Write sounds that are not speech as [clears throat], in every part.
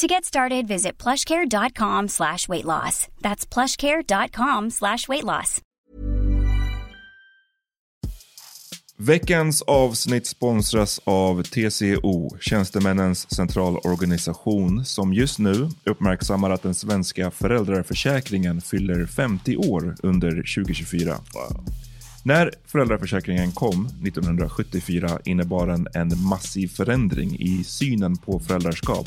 To get started, visit plushcare.com slash weight loss. That's plushcare.com slash weight loss. Veckans avsnitt sponsras av TCO, Tjänstemännens centralorganisation, som just nu uppmärksammar att den svenska föräldraförsäkringen fyller 50 år under 2024. När föräldraförsäkringen kom 1974 innebar den en massiv förändring i synen på föräldraskap.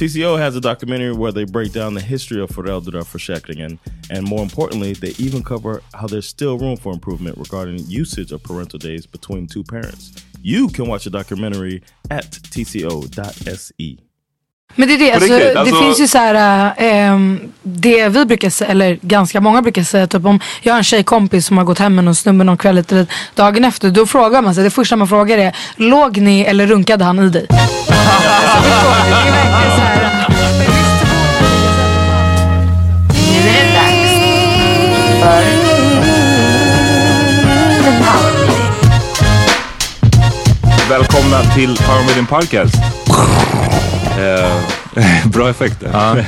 TCO has a documentary where they break down the history of föräldraförsäkringen and more importantly, they even cover how there's still room for improvement regarding usage of parental days between two parents. You can watch the documentary at tco.se. Men det är det, alltså, riktigt, det alltså- finns ju så här, ehm, det vi brukar säga, eller ganska många brukar säga, typ om jag har en tjejkompis som har gått hem med någon snubbe någon kväll eller dagen efter, då frågar man sig, det första man frågar är, låg ni eller runkade han i dig? Nu är det dags för Välkomna till Power Meeting Podcast. Eh, bra effekter. [laughs]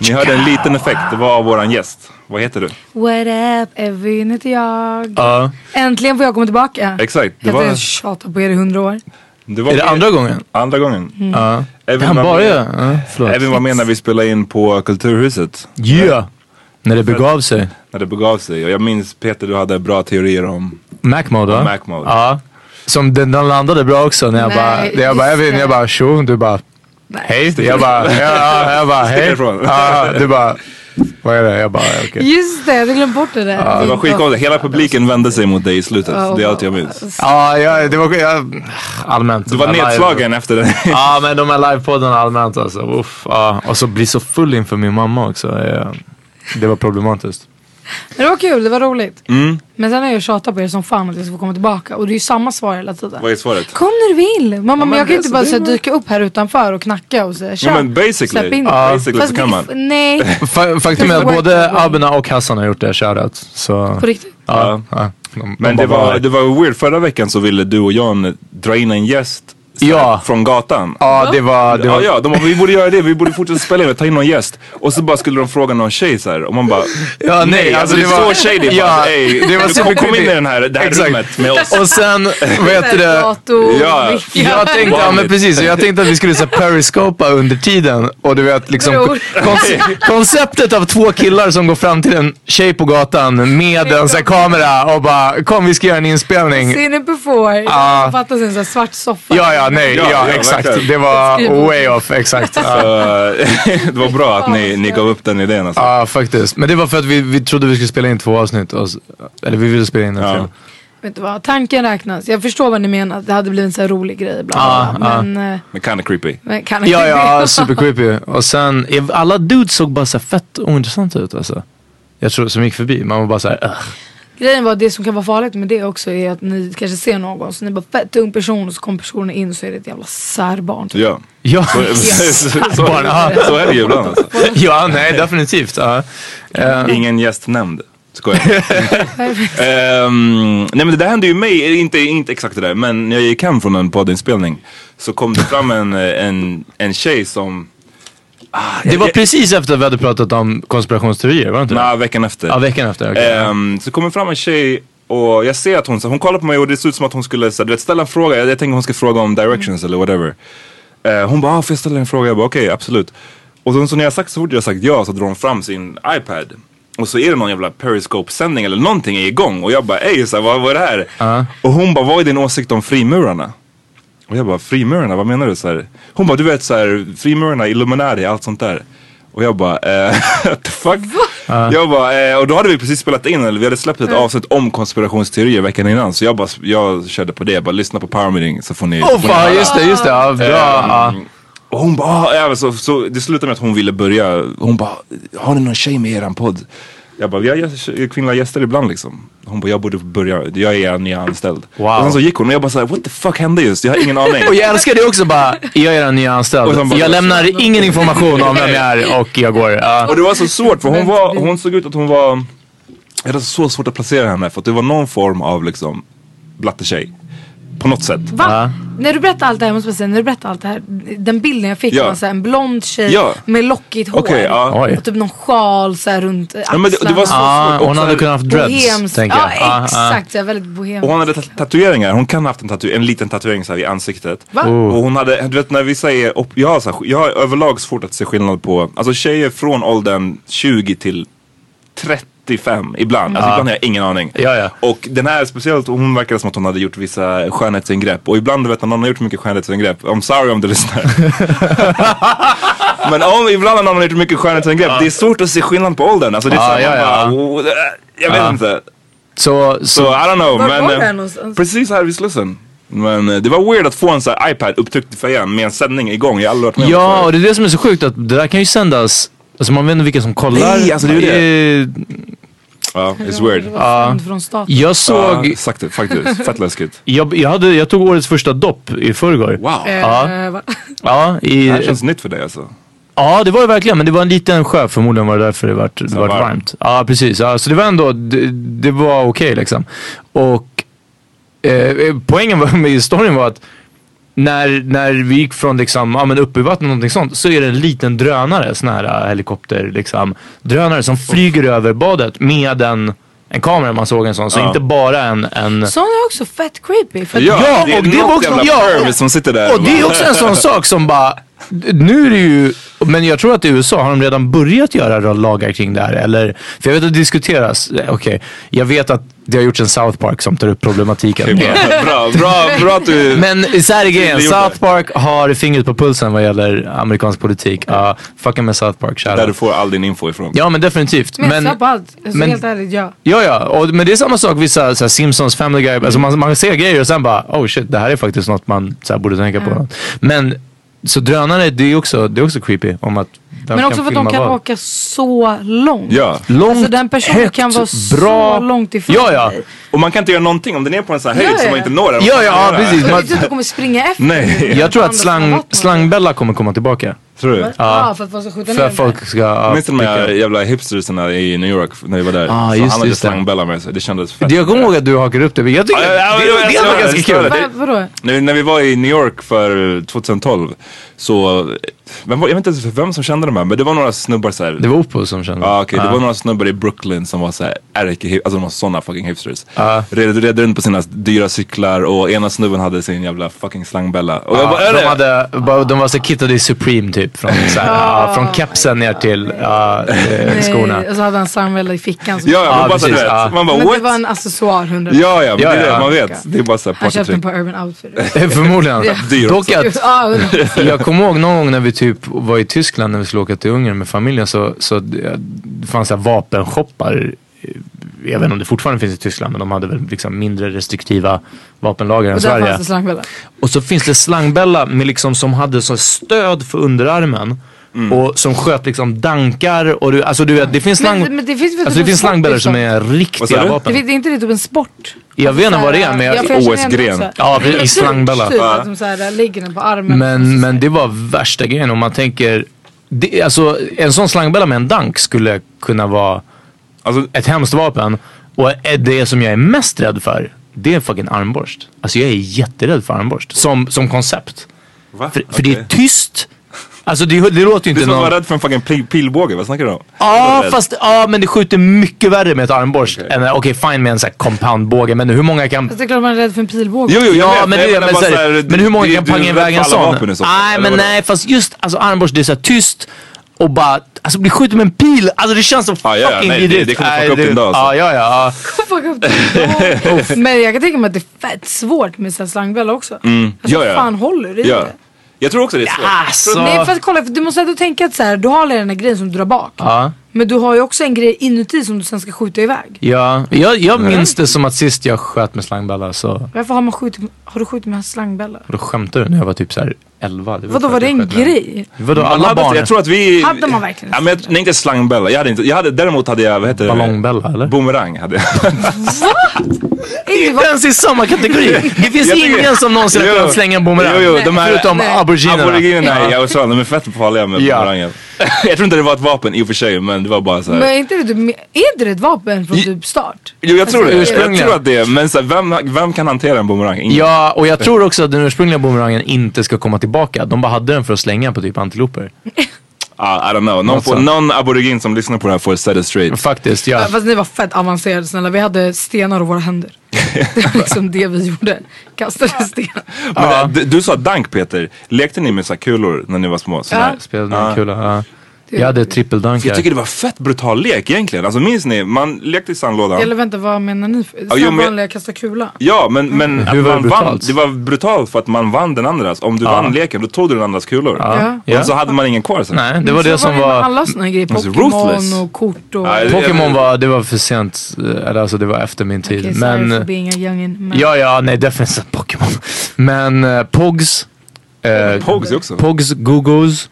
Ni hörde en liten effekt, det var av våran gäst. Vad heter du? What up, Evin heter jag. Ja. Äntligen får jag komma tillbaka. Exakt. Det Efter var, att jag tjatat på er i hundra år. Det var Är det andra gången? andra gången. Ja. Evin Han var bara med- ja. ja förlåt. Evin var med när vi spelade in på Kulturhuset. Yeah. När det begav sig. När det begav sig. Och jag minns Peter, du hade bra teorier om Mac mode va? Mac mode. Ja. Som den, den landade bra också när jag Nej, bara, när jag bara, Evin, jag bara tjo, du bara hej. Jag bara, [laughs] ja, ja, jag bara hej. Ja, du bara, vad är det? Jag bara okej. Just det, jag hade glömt bort det där. Det var skitkonstigt. Hela publiken vände sig mot dig i slutet. Det är allt jag minns. Ja, ja, det var jag, allmänt. Du var här live- nedslagen efter det. [laughs] Ja, men de här [laughs] livepoddarna allmänt alltså. Uff, ja. Och så bli så full inför min mamma också. Ja. Det var problematiskt. Men det var kul, det var roligt. Mm. Men sen har jag tjatat på er som fan att jag ska få komma tillbaka. Och det är ju samma svar hela tiden. Vad är svaret? Kom när du vill. Mamma, men men jag kan det- inte så bara det så här, dyka upp här utanför och knacka och säga tja. Ja, men basically. Släpp in. Ja. Basically Fast så kan det- man. Nej, Fa- Faktum är att både Abena och Hassan har gjort det, shoutout. Så, på riktigt. ja, ja. De, Men de det bara var, det var weird. Förra veckan så ville du och Jan dra in en gäst Ja. från gatan. Ja, det var... Det Ja, var ja, de bara, vi borde göra det, vi borde fortsätta spela in, ta in någon gäst. Och så bara skulle de fråga någon tjej så här, och man bara, Ja, nej, alltså det det är var- så shady. Ja, bara, ey, det var du kom, kom in i den här, det här Exakt. rummet med oss. Och sen, vad heter det? Ja. Jag tänkte, ja men precis, jag tänkte att vi skulle så periscopa under tiden. Och du vet liksom [laughs] konceptet av två killar som går fram till en tjej på gatan med en så här kamera och bara kom vi ska göra en inspelning. Seen it before. Ja. Jag fattar en sån här svart soffa. Ja, ja, nej, ja, Ja, ja, exakt. verkligen. Det var way off, exakt. Så, Ja. [laughs] det var bra att ni, ni gav upp den idén alltså. Ja, faktiskt. Men det var för att vi, vi trodde vi skulle spela in två avsnitt. Och, eller vi ville spela in en Ja. film. Vet du vad, tanken räknas. Jag förstår vad ni menar. Det hade blivit en sån här rolig grej. Bla, bla, bla. Ja, Men, eh, Men kinda creepy. men Ja, ja, super creepy. [laughs] Och sen, alla dudes såg bara så fett ointressanta ut alltså. Jag tror som gick förbi. Man var bara såhär. Grejen var det som kan vara farligt med det också är att ni kanske ser någon så ni bara fett ung person och så kommer personen in så är det ett jävla särbarn. Typ. Ja. Ja, Så, så, så, Barn, ja. så är det ju ibland alltså. ja, nej definitivt. Ja. Eh, Ingen gäst nämnd. Skojar. Ehm, nej men det där hände ju mig, inte, inte exakt det där, men när jag gick hem från en poddinspelning så kom det fram en, en, en tjej som, det var precis efter att vi hade pratat om konspirationsteorier, var det inte det? nej veckan efter. Ja, veckan efter. okej. Ehm, så kommer fram en tjej och jag ser att hon, så hon kollar på mig och det ser ut som att hon skulle så, du vet, ställa en fråga. Jag, jag tänker hon ska fråga om directions eller whatever. Eh, hon bara, ah, får jag ställa en fråga? Jag bara, okej absolut. Och så, så när jag sagt, så fort jag sagt ja så drar hon fram sin iPad. Och så är det någon jävla periscope-sändning eller någonting är igång. Och jag bara, ey så här, vad, vad är det här? Ja. Och hon bara, vad är din åsikt om frimurarna? Och jag bara, frimurarna, vad menar du? Så här, hon bara, du vet så här, frimurarna, Illuminati, allt sånt där. Och jag bara, eh, [laughs] what the fuck? Jag bara, eh, och då hade vi precis spelat in, eller vi hade släppt ett avsnitt om konspirationsteorier veckan innan. Så jag bara, jag körde på det, jag bara lyssna på Power Meeting så får ni, Åh höra. fan, just det, just det. Ja, bra. Ehm, Och hon bara, ah, ja, så, så det slutade med att hon ville börja, hon bara, har ni någon tjej med i eran podd? Jag bara, vi har kvinnliga gäster ibland liksom. Hon bara, jag borde börja, jag är er nya anställd. Wow. Och sen så gick hon och jag bara såhär, what the fuck hände just? Jag har ingen aning. [laughs] Och jag älskar det också bara, jag är en ny Och anställd. bara- Jag lämnar ingen information om vem jag är och jag går. Ja. Och det var så svårt för hon var, hon såg ut att hon var, jag hade så svårt att placera henne för att det var någon form av liksom blattetjej. På något sätt. Va? När du berättar allt det här, jag måste bara säga, när du berättar allt det här, den bilden jag fick Ja. var så här, en blond tjej Ja. med lockigt hår. Okej, ja. Och typ någon sjal så här, runt eh, Ja, men det, det var så Ah, hon hade kunnat haft dreads, Bohems. tänker jag. Ja Ah, ah. exakt, så här, väldigt bohem. Och hon hade tat- tatueringar, hon kan ha haft en, tatu- en liten tatuering så här i ansiktet. Va? Oh. Och hon hade, du vet när vi säger, upp- jag har, så här, jag har överlag svårt att se skillnad på, alltså tjejer från åldern 20 till 35 ibland. Alltså ibland har jag ingen aning. Ja, ja. Och den här speciellt, hon verkade som att hon hade gjort vissa skönhetsingrepp. Och ibland du vet när någon har gjort mycket skönhetsingrepp, I'm sorry om du lyssnar. [laughs] Men om, ibland när någon har gjort mycket skönhetsingrepp, det är svårt att se skillnad på åldern. Alltså det är här, ja, ja. bara, "Oh, det- jag vet Ja. inte. Så, Så så, I don't know. Var men, var det eh, någonstans? Precis här vid Slussen. Men eh, det var weird att få en sån här iPad upptryckt i fejan med en sändning igång. Jag har aldrig varit med om ja, det och det är det som är så sjukt att det där kan ju sändas Alltså man vet inte vilka som kollar. Nej, alltså det är ju Eh, Ja, it's weird. Var staten. Jag såg, Ja, sagt det, faktiskt. Fett läskigt. jag, jag, hade, jag tog årets första dopp i förrgår. Wow. Ja. Eh, va? [laughs] Ja, i, Det här känns nytt för dig alltså. ja, det var det verkligen. Men det var en liten sjö. Förmodligen var det därför det vart, det vart varmt. varmt. Ja, precis. Ja, så det var ändå, det, det var okej liksom. Och eh, poängen var- med historien var att när, när vi gick från liksom, ja, men upp i vattnet och någonting sånt så är det en liten drönare, sån här äh, helikopter liksom, drönare som flyger över badet med en, en kamera man såg en sån. Så Ja. inte bara en, en Sån är också fett creepy. För Ja, det är och det var något också- jävla ja. som sitter där. Och det är också en sån sak som bara, nu är det ju, men jag tror att i USA har de redan börjat göra lagar kring det här. Eller, för jag vet att det diskuteras, eh, okej, jag vet att det har gjorts en South Park som tar upp problematiken. Med- bra, [laughs] bra, bra, bra att du... Men så här är grejen, South Park har fingret på pulsen vad gäller amerikansk politik. Ja, fucka med South Park, där kära. du får all din info ifrån. Ja men definitivt. Men, Men, på allt. Alltså, men- helt ärligt, ja. ja, ja. Och, men det är samma sak vissa så här, Simpsons, Family Guy. Alltså man, man ser grejer och sen bara, oh shit, det här är faktiskt något man så här, borde tänka på. Men så drönare, det är också, det är också creepy. Om att men också för att de kan vad. åka så långt. Ja. Långt, Alltså den personen högt, kan vara bra. så långt ifrån Ja, ja. dig. Och man kan inte göra någonting om den är på en sån här höjd Ja, som ja. man inte når den. Ja, ja, göra? precis. Man- du kommer springa efter. Nej. Jag tror att slang, slangbella kommer komma tillbaka. Tror du? Ja, för att folk ska skjuta ner För att folk ska... ja, Minns du de här jävla hipstersarna i New York när vi var där? Ah, Så just han hade det. slangbella med sig. Det kändes fett. Jag kommer ihåg att du hakade upp det. Jag tycker Ja, ja, ja, det, ja, det, jag var ganska det, kul. det. Va, vadå? När vi var i New York för 2012 så, vem var, jag vet inte ens vem som kände de här men det var några snubbar såhär. Det var Oppo som kände. Ja okej, det var några snubbar i Brooklyn som var såhär ärke alltså de var såna fucking hipsters. Ja. Red, red runt på sina dyra cyklar och ena snubben hade sin jävla fucking slangbella. Och jag bara, är de, hade, bara- de var så kittade i Supreme typ. Från, så här, ja, från kepsen ner till ja, eh, skorna. Nej, och så hade han slangbella i fickan. Ja, ja, men bara precis, vet. Man bara men what? det var en accessoar, 100 Ja ja, men Ja, det är ja. det man vet. Det är bara såhär Han köpte den på Urban Outfitters. [laughs] Förmodligen. [laughs] Dyr Dock att Ja, 100. jag kommer ihåg någon gång när vi typ var i Tyskland när vi skulle åka till Ungern med familjen så, så det det fanns här vapenshoppar. Jag vet inte om det fortfarande finns i Tyskland men de hade väl liksom mindre restriktiva vapenlagar än Sverige. det. Och så finns det slangbella med liksom som hade så stöd för underarmen. Mm. Och som sköt liksom dankar och du, alltså du vet det finns slang... Men, men det finns Alltså det typ en finns slangbällor som är riktiga? Det vapen. finns det är inte det typ en sport? Jag vet inte vad det är men jag, OS-gren. Ja, Det är slangbella. Typ att de så här, lägger den på armen. Men, men det var värsta grejen om man tänker det, alltså, en sån slangbälla med en dank skulle kunna vara Alltså, ett hemskt vapen. Och det som jag är mest rädd för, det är fucking armborst. Alltså jag är jätterädd för armborst. Som, som koncept. va? För, för det är tyst. Alltså det, det låter ju Du inte som någon... var rädd för en fucking pil pilbåge, vad snackar du om? Ja, Rädd. fast ja, men det skjuter mycket värre med ett armborst. Okej. än Okej, fine med en sån här compoundbåge. Men hur många kan... Fast det är klart man är rädd för en pilbåge. Jo, jo, jag Ja, vet. men, det, men, bara så här, här, men hur många du- kan du är panga iväg en sån? Nej, men nej, fast just alltså, armborst, det är så här tyst och bara, alltså bli skjuten med en pil. Alltså det känns så Ja, ja, ja, fucking nej, det- det kommer fucka upp det- din dag, alltså. Ja, ja, ja. Det. [laughs] Men jag kan tänka mig att det är fett svårt med slangbälla också. Alltså, Mm. Ja, ja. fan håller du i Ja. det? Jag tror också det är svårt. Alltså. Nej för att kolla, för du måste ändå tänka att så här, du har alla den här grejen som du drar bak. Ja. Men du har ju också en grej inuti som du sen ska skjuta iväg. Ja, jag, jag minns det som att sist jag sköt med slangbälla så, Varför har man skjutit, har du skjutit med slangbälla? och då skämtade du när jag var typ så här 11. Det Vadå för var det en grej? Vadå Man alla hade, barn? Jag tror att vi... Hade man verkligen Ja, men jag, nej, inte slangbälla. Jag hade inte, jag hade, däremot hade jag, vad heter det? Ballongbälla eller? Boomerang hade jag. [laughs] Inte ens i samma kategori. Det finns ingen som någonsin har kunnat slänga en boomerang. Jo, jo, de här Förutom Nej. aboriginerna. aboriginerna i Australien, de är fett farliga med Ja. boomerangen. [laughs] jag tror inte det var ett vapen i och för sig, men det var bara så här. Men är inte det, är inte det ett vapen från typ start? Jo, jag tror det. Jag tror att det är, men så här, vem, vem kan hantera en boomerang? Ingen. Ja, och jag tror också att den ursprungliga boomerangen inte ska komma tillbaka. De bara hade den för att slänga på typ antiloper. [laughs] Ah, I don't know. Någon, Något får, någon aborigin som lyssnar på det här får set it straight. Faktiskt, ja. Ja. Fast ni var fett avancerade snälla. Vi hade stenar och våra händer. [laughs] Det var liksom det vi gjorde. Kastade sten. Men det- du, du sa dank Peter. Lekte ni med så här kulor när ni var små? Så Ja. Spelade med kula. Ja. Jag hade trippeldankar. Jag tycker det var fett brutal lek egentligen. Alltså minns ni? Man lekte i sandlådan. Eller vänta, vad menar ni? För? Ja, jo, Sen men- vanliga kasta kula. Ja men, men Hur var det man vann, brutalt? det var brutalt för att man vann den andras. Om du Ja. vann leken då tog du den andras kulor. Ja. Och så hade man ingen kvar sen. Nej, det var det som med var... Alla såna grejer. Alltså, Pokémon och kort och... Ja, det- Pokémon var, det var för sent. Eller alltså det var efter min tid. Sorry men... for being a youngin. Men... Ja, ja, nej definitivt Pokémon. [laughs] Men uh, Pogs. eh, Pogs också. Pogs, Gogos.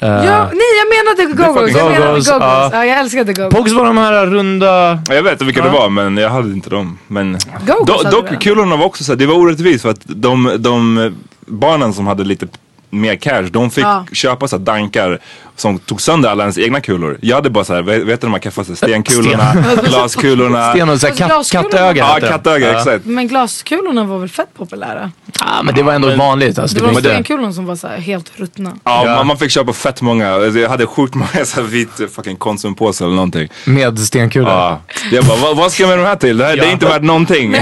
Eh, Ja, nej jag menade Go-Go's. Jag menade Go-Go's, ja. Ja, jag älskade Go-Go's. Pogs var de här runda... Ja, Jag vet vilka Ja. det var men jag hade inte dem. Men Go-Go's Do, hade dock kulorna var också så här, det var orättvist för att de, de barnen som hade lite mer cash, de fick Ja. köpa så här dankar som tog sönder alla ens egna kulor. Jag hade bara så här, vet vet du de här keffaste stenkulorna, [laughs] glaskulorna. Sten och så här Fast katt, glaskulorna- kattöga. Ja, det. kattöga, Ja. exakt. Men glaskulorna var väl fett populära? Ja, men det var ändå vanligt. Alltså, Det det var stenkulorna som var så här helt ruttna. Ja, Ja. Man, man fick köpa fett många. Alltså, Jag hade sjukt många så här vit fucking konsumpåse eller någonting. Med stenkulor. Ja. Jag bara, vad, vad ska jag med de här till? Det, här, det är Ja. inte värt någonting.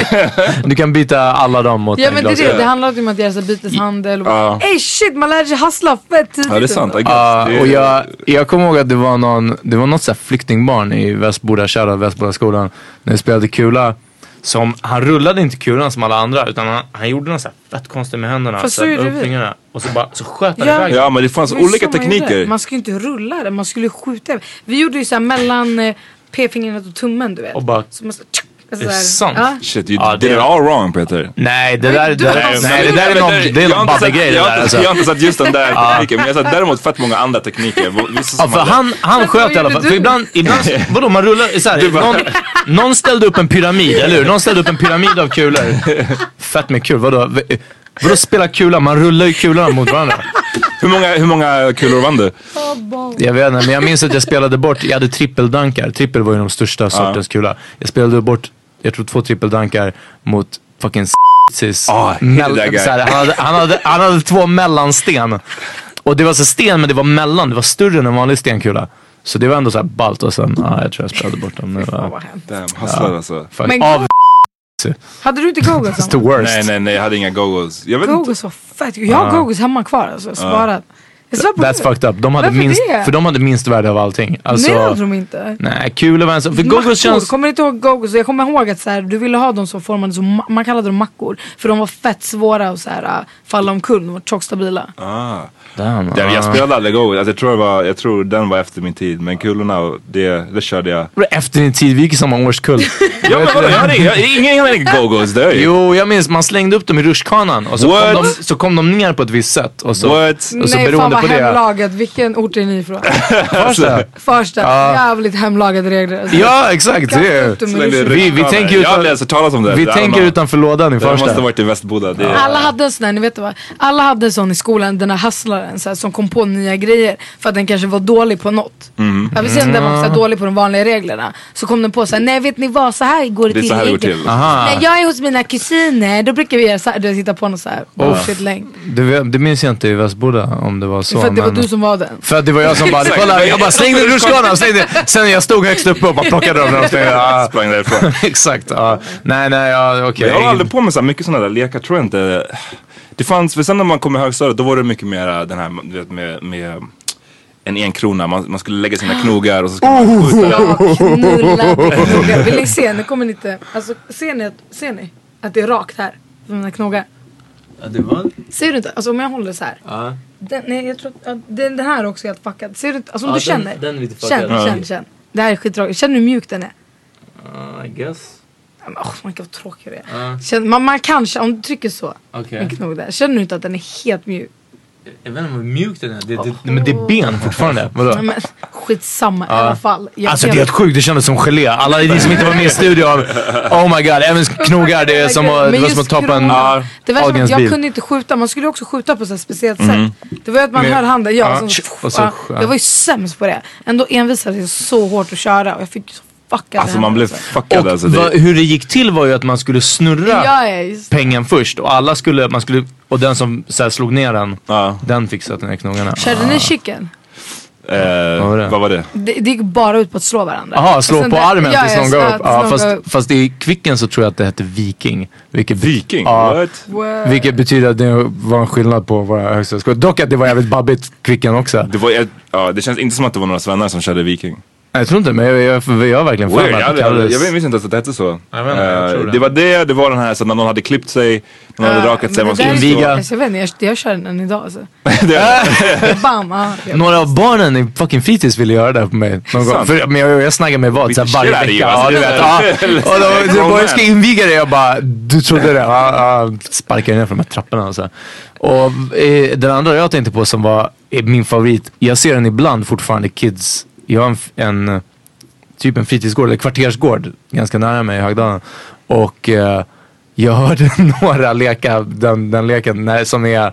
Du kan byta alla dem mot Ja en men det, det, det handlar om att göra byteshandel. Och Ja. Ey shit man lär sig hustla fett tidigt. ja, det är sant. I guess. Ja, är- och jag, jag kommer ihåg att det var, någon, det var något så här flyktingbarn i Västboda, kära Västboda skolan, när vi spelade kula. Som, han rullade inte kulan som alla andra utan han, han gjorde något fett konstigt med händerna. Fast så så upp fingrarna. Och så, bara, så sköt han Ja. iväg. Ja men det fanns ju olika så man tekniker. Man skulle inte rulla det, man skulle skjuta. Vi gjorde ju såhär mellan eh, p-fingret och tummen du vet. Och bara- så man, så, tsk, alltså Är det sant? Ja. Shit, you Ja, did it all wrong Peter. Nej, det där, det du där, har nej, bara- det där är någon, det är någon babbelgrej det där alltså. Jag har inte sett just den där tekniken men jag har sett däremot fett många andra tekniker. Hade- han, han sköt vad i alla fall. För ibland, ibland [laughs] vadå man rullar, så här, bara- någon, någon ställde upp en pyramid, eller hur? Någon ställde upp en pyramid av kulor. [laughs] Fett med kul, vadå? Vadå spela kula? Man rullar ju kulorna mot varandra. hur, många, hur många kulor vann du? Jag vet inte, men jag minns att jag spelade bort, jag hade trippeldankar. Trippel var ju de största sortens kula. Jag spelade bort, jag tror två trippeldankar mot fucking sis. Ah, så här, han, hade, han, hade, han hade två mellansten. Och det var så sten men det var mellan, det var större än en vanlig stenkula. Så det var ändå så här ballt och sen, ja jag tror jag spelade bort dem. Det var, Damn, hustlade alltså. fuck, Men av Hade du inte [laughs] gogos? It's the worst. Nej, nej, nej, jag hade inga go-go's. Gogos var fett. Jag har gogos hemma kvar alltså. Sparat. På That's fucked up. De hade Varför minst, det? för de hade minst värde av allting. Alltså, Nej det hade de inte. Nej, kul var en sak. För gogos känns... kommer du inte ihåg gogos? Jag kommer ihåg att så här, du ville ha dem så formade som, ma- man kallade dem mackor. För de var fett svåra att så här, falla omkull, de var tjockstabila. Ah. Damn, Ja, jag ah. spelade aldrig go alltså, jag, tror det var, jag tror den var efter min tid. Men kulorna, det, det körde jag. Efter din tid, vi gick i samma årskull. [laughs] Ja, men vadå, jag hade jag, ingen hade go-go's. Det är ju. Jo, jag minns man slängde upp dem i rutschkanan och så kom, de, så kom de ner på ett visst sätt. Och så, What? Och så Nej fan vad på det. hemlagat. Vilken ort är ni ifrån? [laughs] Farsta. Farsta. Ja. Jävligt hemlagade regler. Alltså. Ja, exakt. Det. Vi- vi tänker Jag har aldrig utan- hört talas om det. vi don't tänker know. utanför lådan i Det måste ha Farsta. varit i Västboda. Det Alla hade en sån här, ni vet vad? Alla hade en sån i skolan, den här hustlaren så här, som kom på nya grejer för att den kanske var dålig på något. Mm. Jag vill säga att den var så här, dålig på de vanliga reglerna. Så kom den på så här, nej vet ni vad, så här går det, Det till. så här det går till. När jag är hos mina kusiner, då brukar vi göra så här, du vet, hitta på något så här bullshit längd. Det, det minns jag inte i Västboda om det var så. För att det var men- du som var den. För att det var jag som bara, kolla jag bara slängde [laughs] rutschkanan, slängde. Sen jag stod högst uppe och bara plockade dem. Och slängde, ja. Sprang därifrån. [laughs] Exakt, ja. Nej, nej, ja okej. Jag håller aldrig på med så här mycket sådana där lekar, tror jag inte. Det fanns, för sen när man kom i högstadiet då var det mycket mer den här du vet, med, med en enkrona. Man, man skulle lägga sina knogar och så skulle man skjuta. Jag knullade [laughs] knogar. Vill ni se? Nu kommer ni inte, alltså ser ni, att- ser ni att det är rakt här? Som mina knogar. det var... Ser du inte? Alltså om jag håller så här. Ja. Den, nej, jag tror att, ja, den, den här är också helt fuckad. Ser du inte? Alltså om Ja, du den- känner. den är lite fuckad. känn, Ja. känn, känn. Det här är skittråkigt. Känner du hur mjuk den är? I guess. Men, Åh, man kan vara tråkig det är. Känn, man, man kanske, om du trycker så. Knog där. Känner du inte att den är helt mjuk? Jag vet inte hur mjuk den är. Det, det, men det är ben fortfarande. [laughs] Vadå? Ja, men, skitsamma i alla fall. Jag Alltså kan- det är helt sjukt, det kändes som gelé. Alla ni som inte var med i studion, oh my god, även knogar, det är som att, det Men var som att ta på en krona. Det var som att jag bil. kunde inte skjuta, man skulle också skjuta på så här speciellt sätt. Det var ju att man Med- höll handen, ja, ja, som, så- ja. Jag var ju sämst på det. Ändå envisades jag så hårt att köra och jag fick så fuckade Alltså man blev fuckad Och alltså. va, Det, hur det gick till var ju att man skulle snurra Ja, ja, just. pengen först och alla skulle, man skulle, och den som så här, slog ner den, ja. den fick sätta ner knogarna. Körde ni chicken? Eh, var det? vad var det? Det, det gick bara ut på att slå varandra. Jaha, Och slå sen på det- armen ja, tills någon går upp. Ja, någon fast, upp. fast i Kvicken så tror jag att det hette Viking. Vilket, Viking? Ja, What? Wow. vilket betyder att det var en skillnad på våra högstadieskolor. Dock att det var jävligt babbigt Kvicken också. Det, var, ett- ja, det känns inte som att det var några svennar som körde Viking. Nej, Jag tror inte, men jag, jag, jag, jag har verkligen för mig jag, att det jag, jag, kallades... jag visste inte ens att det hette så. Jag jag Eh, tror det. det var det, det var den här så när någon hade klippt sig, någon hade rakat sig. Man skulle inviga. Alltså, jag vet inte, jag, jag kör den idag alltså. [laughs] Bam! ah, [laughs] jag- Några av barnen i fucking fritids ville göra det på mig. Någon gång. För, men jag, jag snackade med vad, så här, Lite varje vecka. alltså. Ja, du vet. Ja. Och då, du bara, jag ska inviga det. Jag bara, du trodde det? Ja, ja. Sparkade ner för de här trapporna och så. här. Och eh, den andra jag tänkte på som var eh, min favorit. Jag ser den ibland fortfarande, kids. Jag har en, en eh, typ en fritidsgård, eller kvartersgård, ganska nära mig i Högdalen. Och eh, jag hörde [laughs] några leka den, den leken när, som är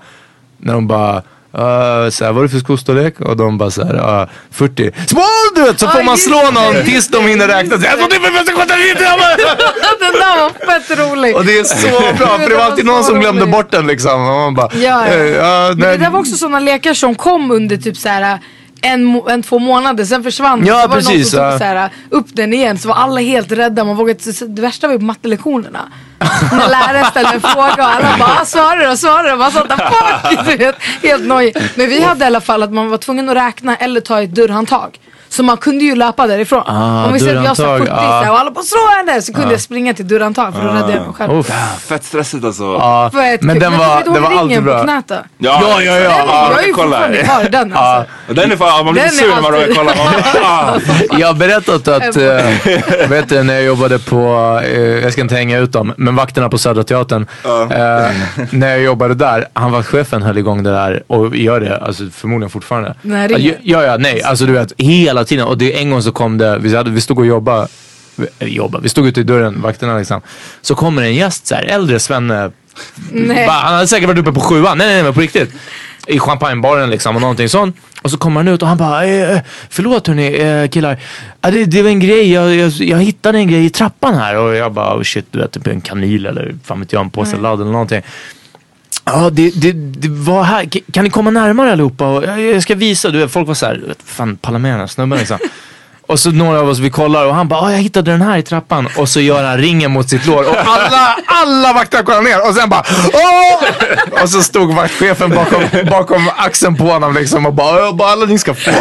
när de bara Uh, så här, vad är det för skostorlek? Och de bara såhär, uh, 40. Small du vet! Så får Ja, man slå någon det. tills de hinner räkna. Så, trodde det [laughs] Den där var fett rolig. Och det är så [laughs] bra, för det var alltid någon som glömde bort den liksom. Och man bara, Ja, ja. ja, Men det där var också sådana lekar som kom under typ så här en, en, två månader, sen försvann Ja, så var det någon precis, som tog så här, upp den igen så var alla helt rädda. Man vågade, det värsta var ju på mattelektionerna. När läraren ställde en fråga och alla bara "Ah, svara då, svara då. Man satt där fuck! [laughs] Helt nojig. Men vi hade i alla fall att man var tvungen att räkna eller ta ett dörrhandtag. Så man kunde ju löpa därifrån. Ah, Om vi säger att jag sa dörrhandtag, 40 så här, ah. och alla bara slå henne! Så kunde jag springa till dörrhandtag för att rädda mig själv. Uff. fett stressigt alltså. Ja, Fett men den var, hon det var ringen alltid bra. knät då? Ja, Ja, ja, ja. Den, ja. jag är ju kolla. fortfarande kvar den alltså. Och Den är fan, man blir Den sur är när man råkar kolla. [laughs] Ah. Jag har berättat att, äh, vet du, när jag jobbade på, eh, jag ska inte hänga ut dem, men vakterna på Södra Teatern. eh, när jag jobbade där, han var chefen höll igång det där och gör det, alltså förmodligen fortfarande. Nej, ringer. ja, ja, nej, alltså du vet, hela tiden. Och det en gång så kom det, vi, hade, vi stod och jobbade, eller jobba, vi stod ute i dörren, vakterna liksom. Så kommer en gäst så här, äldre svenne. Bara, han hade säkert varit uppe på sjuan, nej nej nej men på riktigt. i champagnebaren liksom och någonting sånt. Och så kommer han ut och han bara, eh, förlåt hörni eh, killar. Det, det var en grej, jag, jag, jag hittade en grej i trappan här. Och jag bara, oh shit du vet typ en kanyl eller fan vet jag, en påse ladd eller någonting. Ja, det, det, det var här. Kan ni komma närmare allihopa? Och jag, ska visa. Du folk var så här, fan pallar med den här snubben liksom. [laughs] Och så några av oss vi kollar och han bara, "Ah, jag hittade den här i trappan. Och så gör han ringen mot sitt lår och alla, alla vakter kollar ner och sen bara, Åh! Och så stod vaktchefen bakom, bakom axeln på honom liksom och bara, "Ja, bara alla ni ska få.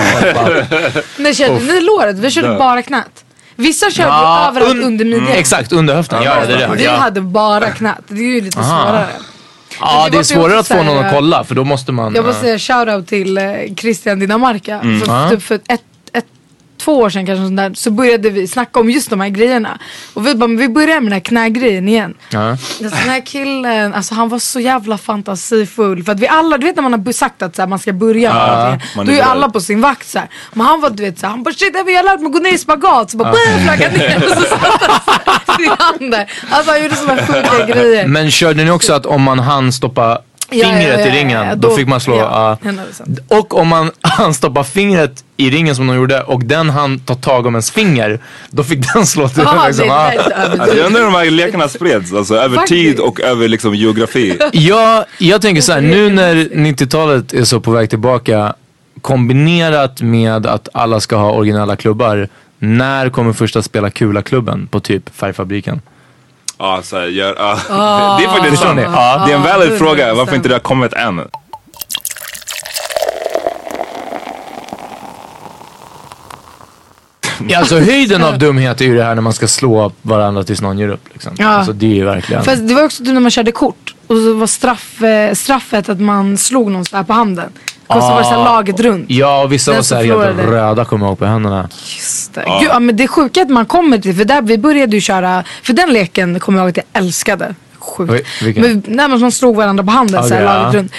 När körde ni låret? Vi körde bara knät. Vissa körde Ja, överallt un- under midjan. Exakt, under höften. Ja, det är det. Vi hade bara knät. Det är ju lite Aha. svårare. Ja, det är var svårare att få någon att kolla för då måste man... Jag måste säga shoutout till eh, Christian Dinamarca. För, Mm. Ja. typ för ett, två år sedan kanske där, så började vi snacka om just de här grejerna. Och vi bara, men vi börjar med den här knägrejen igen. ja. Alltså, Den här killen, alltså han var så jävla fantasifull. För att vi alla, du vet när man har sagt att så här, man ska börja med någonting. Då är ju alla på sin vakt så här. Men han var du vet så här, han bara shit jag har lärt mig att gå ner i spagat. Så bara uh. flagga ner. Och så satt han där. Alltså han gjorde sådana sjuka grejer. Men körde ni också att om man hann stoppa Ja, fingret ja, ja, i ja, ringen, ja, då, fick man slå... 100%. Och om man [laughs] hann stoppa fingret i ringen som de gjorde och den hann ta tag om ens finger, då fick den slå till. Jaha, liksom. det Ja. är så Alltså, jag undrar hur de här lekarna spreds, alltså över Faktiskt. tid och över liksom geografi. Ja, jag tänker så här, nu när 90-talet är så på väg tillbaka, kombinerat med att alla ska ha originella klubbar, när kommer första spela kula-klubben på typ Färgfabriken? Ja, så här, gör, ja. [laughs] Det är faktiskt sant. ni? Ja. Det är en valid Ja, fråga, 100%. varför inte det har kommit än. Ja, alltså höjden av dumhet är ju det här när man ska slå varandra tills någon ger upp. Liksom. Ja. Alltså det är ju verkligen... Fast det var också när man körde kort. Och så var straff, eh, straffet att man slog någon så här på handen. Och så var det så här laget runt. Ja, och vissa var såhär helt förlorade. röda kommer jag ihåg på händerna. Just det. Gud, ja, men det är sjuka att man kommer till, för där vi började ju köra, för den leken kommer jag ihåg att jag älskade. Sjukt. Vilken? Men, när man slog varandra på handen så här, Okej, laget ja. runt.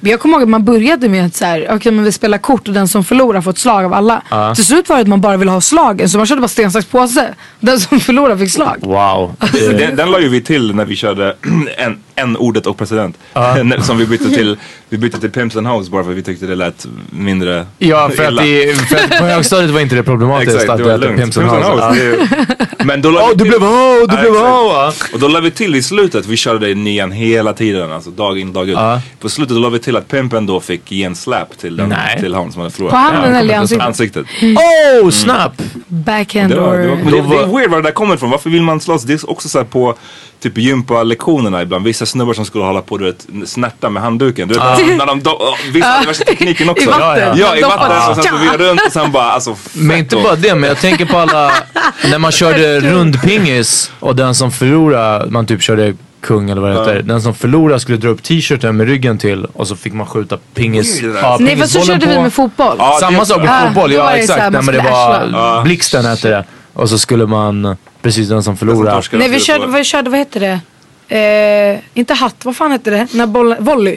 Men jag kommer ihåg att man började med att så här, okej men vi spelar kort och den som förlorar får ett slag av alla. Ja. Till slut var det att man bara ville ha slagen så man körde bara sten, sax, påse. Den som förlorar fick slag. Wow. Den, den la ju vi till när vi körde [clears throat] en, en ordet och president. [laughs] Som vi bytte till, vi bytte till Pimps and House bara för att vi tyckte det lät mindre Ja, för att, illa. det, för att på högstadiet var inte det problematiskt Exakt, att det lugnt. Pimps and House. House, är- Men då vi du till- blev ho, du Ja, blev ho! va? Och då la vi till i slutet, vi körde det i nian hela tiden, alltså dag in dag ut. Ja. På slutet då la vi till att Pimpen då fick ge en slap till, den, Nej. till han som hade förlorat. På handen Ja, eller i ansiktet? Ansiktet. Oh, snap! Backhand Det, var, det, var, or... det, det är weird var det där kommer ifrån. Varför vill man slåss? Det är också så här på typ gympalektionerna ibland. Vissa snubbar som skulle hålla på du vet, snärta med handduken. Du vet, när de, do, vissa värsta tekniken också. I vatten. Ja, Ja, i vatten. bara- Och sen så virra runt och sen bara alltså fett Men inte bara det, men jag tänker på alla, när man körde rundpingis och den som förlorade, man typ körde kung eller vad det heter. Den som förlorade skulle dra upp t-shirten med ryggen till och så fick man skjuta pingis. Ja, Nej fast så körde vi på. med fotboll. Ja, Samma sak med. Ah, fotboll, ja exakt. Nej, man men det var blixten hette det. Och så skulle man, precis den som förlorade. torskade. Nej vi körde, vi körde, vad heter det? Eh, inte hatt, vad fan hette det? När bollen, volley.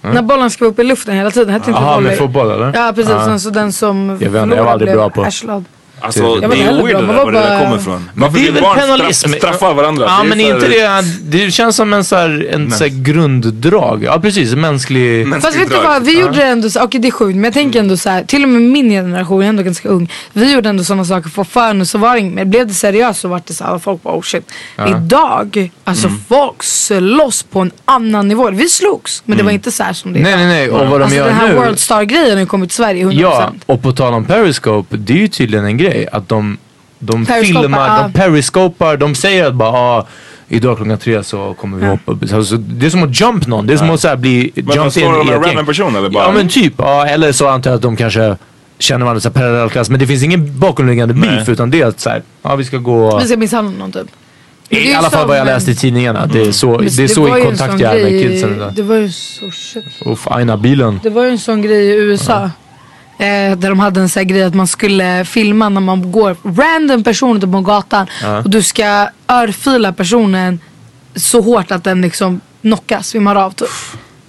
När bollen ska vara uppe i luften hela tiden, hette inte Jaha, volley. med fotboll eller? Ja precis, sen så den som vet inte, jag var aldrig blev bra på. arslad. Alltså Jag det var är weird det där, var det där kommer ifrån. Det är vill barn penalism? Straffa, varandra. Ja Det är men inte det, det känns som en så här, en så grunddrag. Ja precis, en mänsklig... Men- Fast vet du vad, vi gjorde ändå så, okej det är sjukt men jag tänker ändå så här, till och med min generation, jag är ändå ganska ung. Vi gjorde ändå sådana saker för förr så var det. Blev det seriöst så var det så här, folk bara oh shit. Idag, alltså Mm. folk slåss på en annan nivå. Vi slogs men det var inte så här som det är Nej nej nej, och vad de Alltså gör den här nu. World Star grejen har kommit till Sverige 100%. Ja, och på tal om Periscope, det är ju tydligen en grej att de, de filmar, ja. de periscopar, de säger att bara ah, idag klockan tre så kommer vi hoppa upp. Alltså, det är som att jump någon, det är som att så här, bli Men vad jumped in i ett gäng. random person eller bara? Ja men typ, ja, eller så antar jag att de kanske känner varandra parallellklass. Men det finns ingen bakomliggande beef utan det är att så här, ja vi ska gå... Vi ska misshandla någon typ. I alla fall vad jag en- läste i tidningarna. Det är så, det är så i en kontakt sån jag är med kidsen idag. Det var ju så shit. Uff, aina bilen. Det var ju en sån grej i USA. Eh, där de hade en sån här grej att man skulle filma när man går random person ute på gatan. Och du ska örfila personen så hårt att den liksom knockas, svimmar av typ.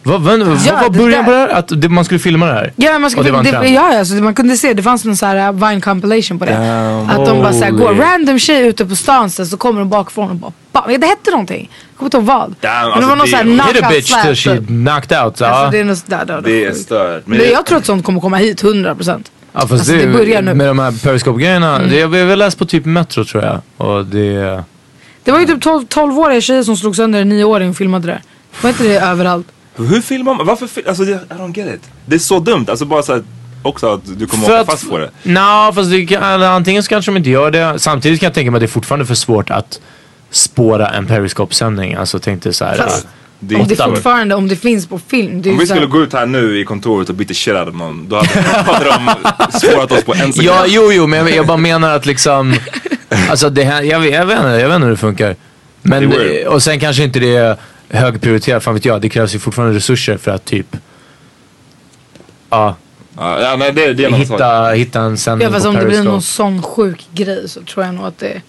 Vad vad- vad Ja, var det början på där. det här? Att det, man skulle filma det här? Ja, man skulle, det var det, ja, alltså, man kunde se, det fanns någon sån här Vine compilation på det. Damn. att de bara såhär går, Holy. random tjej ute på stan så, så kommer de bakifrån och bara fan, det hette någonting. Jag kommer inte ihåg vad. Damn, men alltså, det var någon det- sån här Hit Hit a knockout bitch till she typ. knocked out. Ja. Alltså det är något där, där, Det är stört. Men Men det- jag tror att sånt kommer komma hit 100%. Ja fast Alltså, det, det börjar nu. med de här periscope-grejerna. Det har vi väl läst på typ Metro tror jag. Och det... Det var ju typ 12 12-åriga tjejer som slog sönder en 9-åring och filmade det. Var inte det överallt? Hur filmar man? Varför fil- Alltså det- I don't get it. Det är så dumt. Alltså bara så att också att du kommer För åka att- fast på det. Nå, fast det kan, eller antingen så kanske de inte gör det. Samtidigt kan jag tänka mig att det är fortfarande för svårt att spåra en periscope-sändning. Alltså tänkte så här. Fast- äh, Det är Om det fortfarande, om det finns på film. Om vi så här- skulle gå ut här nu i kontoret och the shit out of någon. Då hade, hade de spårat oss på en sekund. Ja, jo, jo, men jag, jag bara menar att liksom... Alltså det här, jag, vet- jag, vet inte, jag vet inte hur det funkar. Men, och sen kanske inte det är högprioriterat, fan vet jag. Det krävs ju fortfarande resurser för att typ... Ja, Ja, ja, nej, det, det är hitta, hitta en sändning Ja fast på om det blir någon sån sjuk grej så tror jag nog att det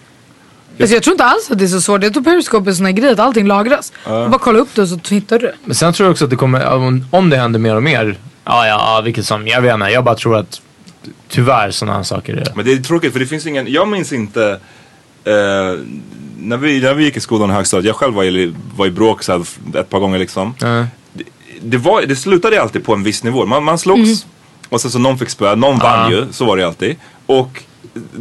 Alltså jag tror inte alls att det är så svårt. Jag tror Periscope är en sån här grej att allting lagras. Du bara kolla upp det och så hittar du det. Men sen tror jag också att det kommer, om, om det händer mer och mer. Ja, ja, vilket som, jag vet inte. Jag bara tror att tyvärr sådana här saker är... Men det är tråkigt för det finns ingen, jag minns inte eh, när, vi, när vi gick i skolan i högstadiet, jag själv var i, var i bråk så ett par gånger liksom. Ja. Det, det, var, det slutade alltid på en viss nivå. Man, man slogs och sen så någon fick spö, någon vann ju, så var det alltid. Och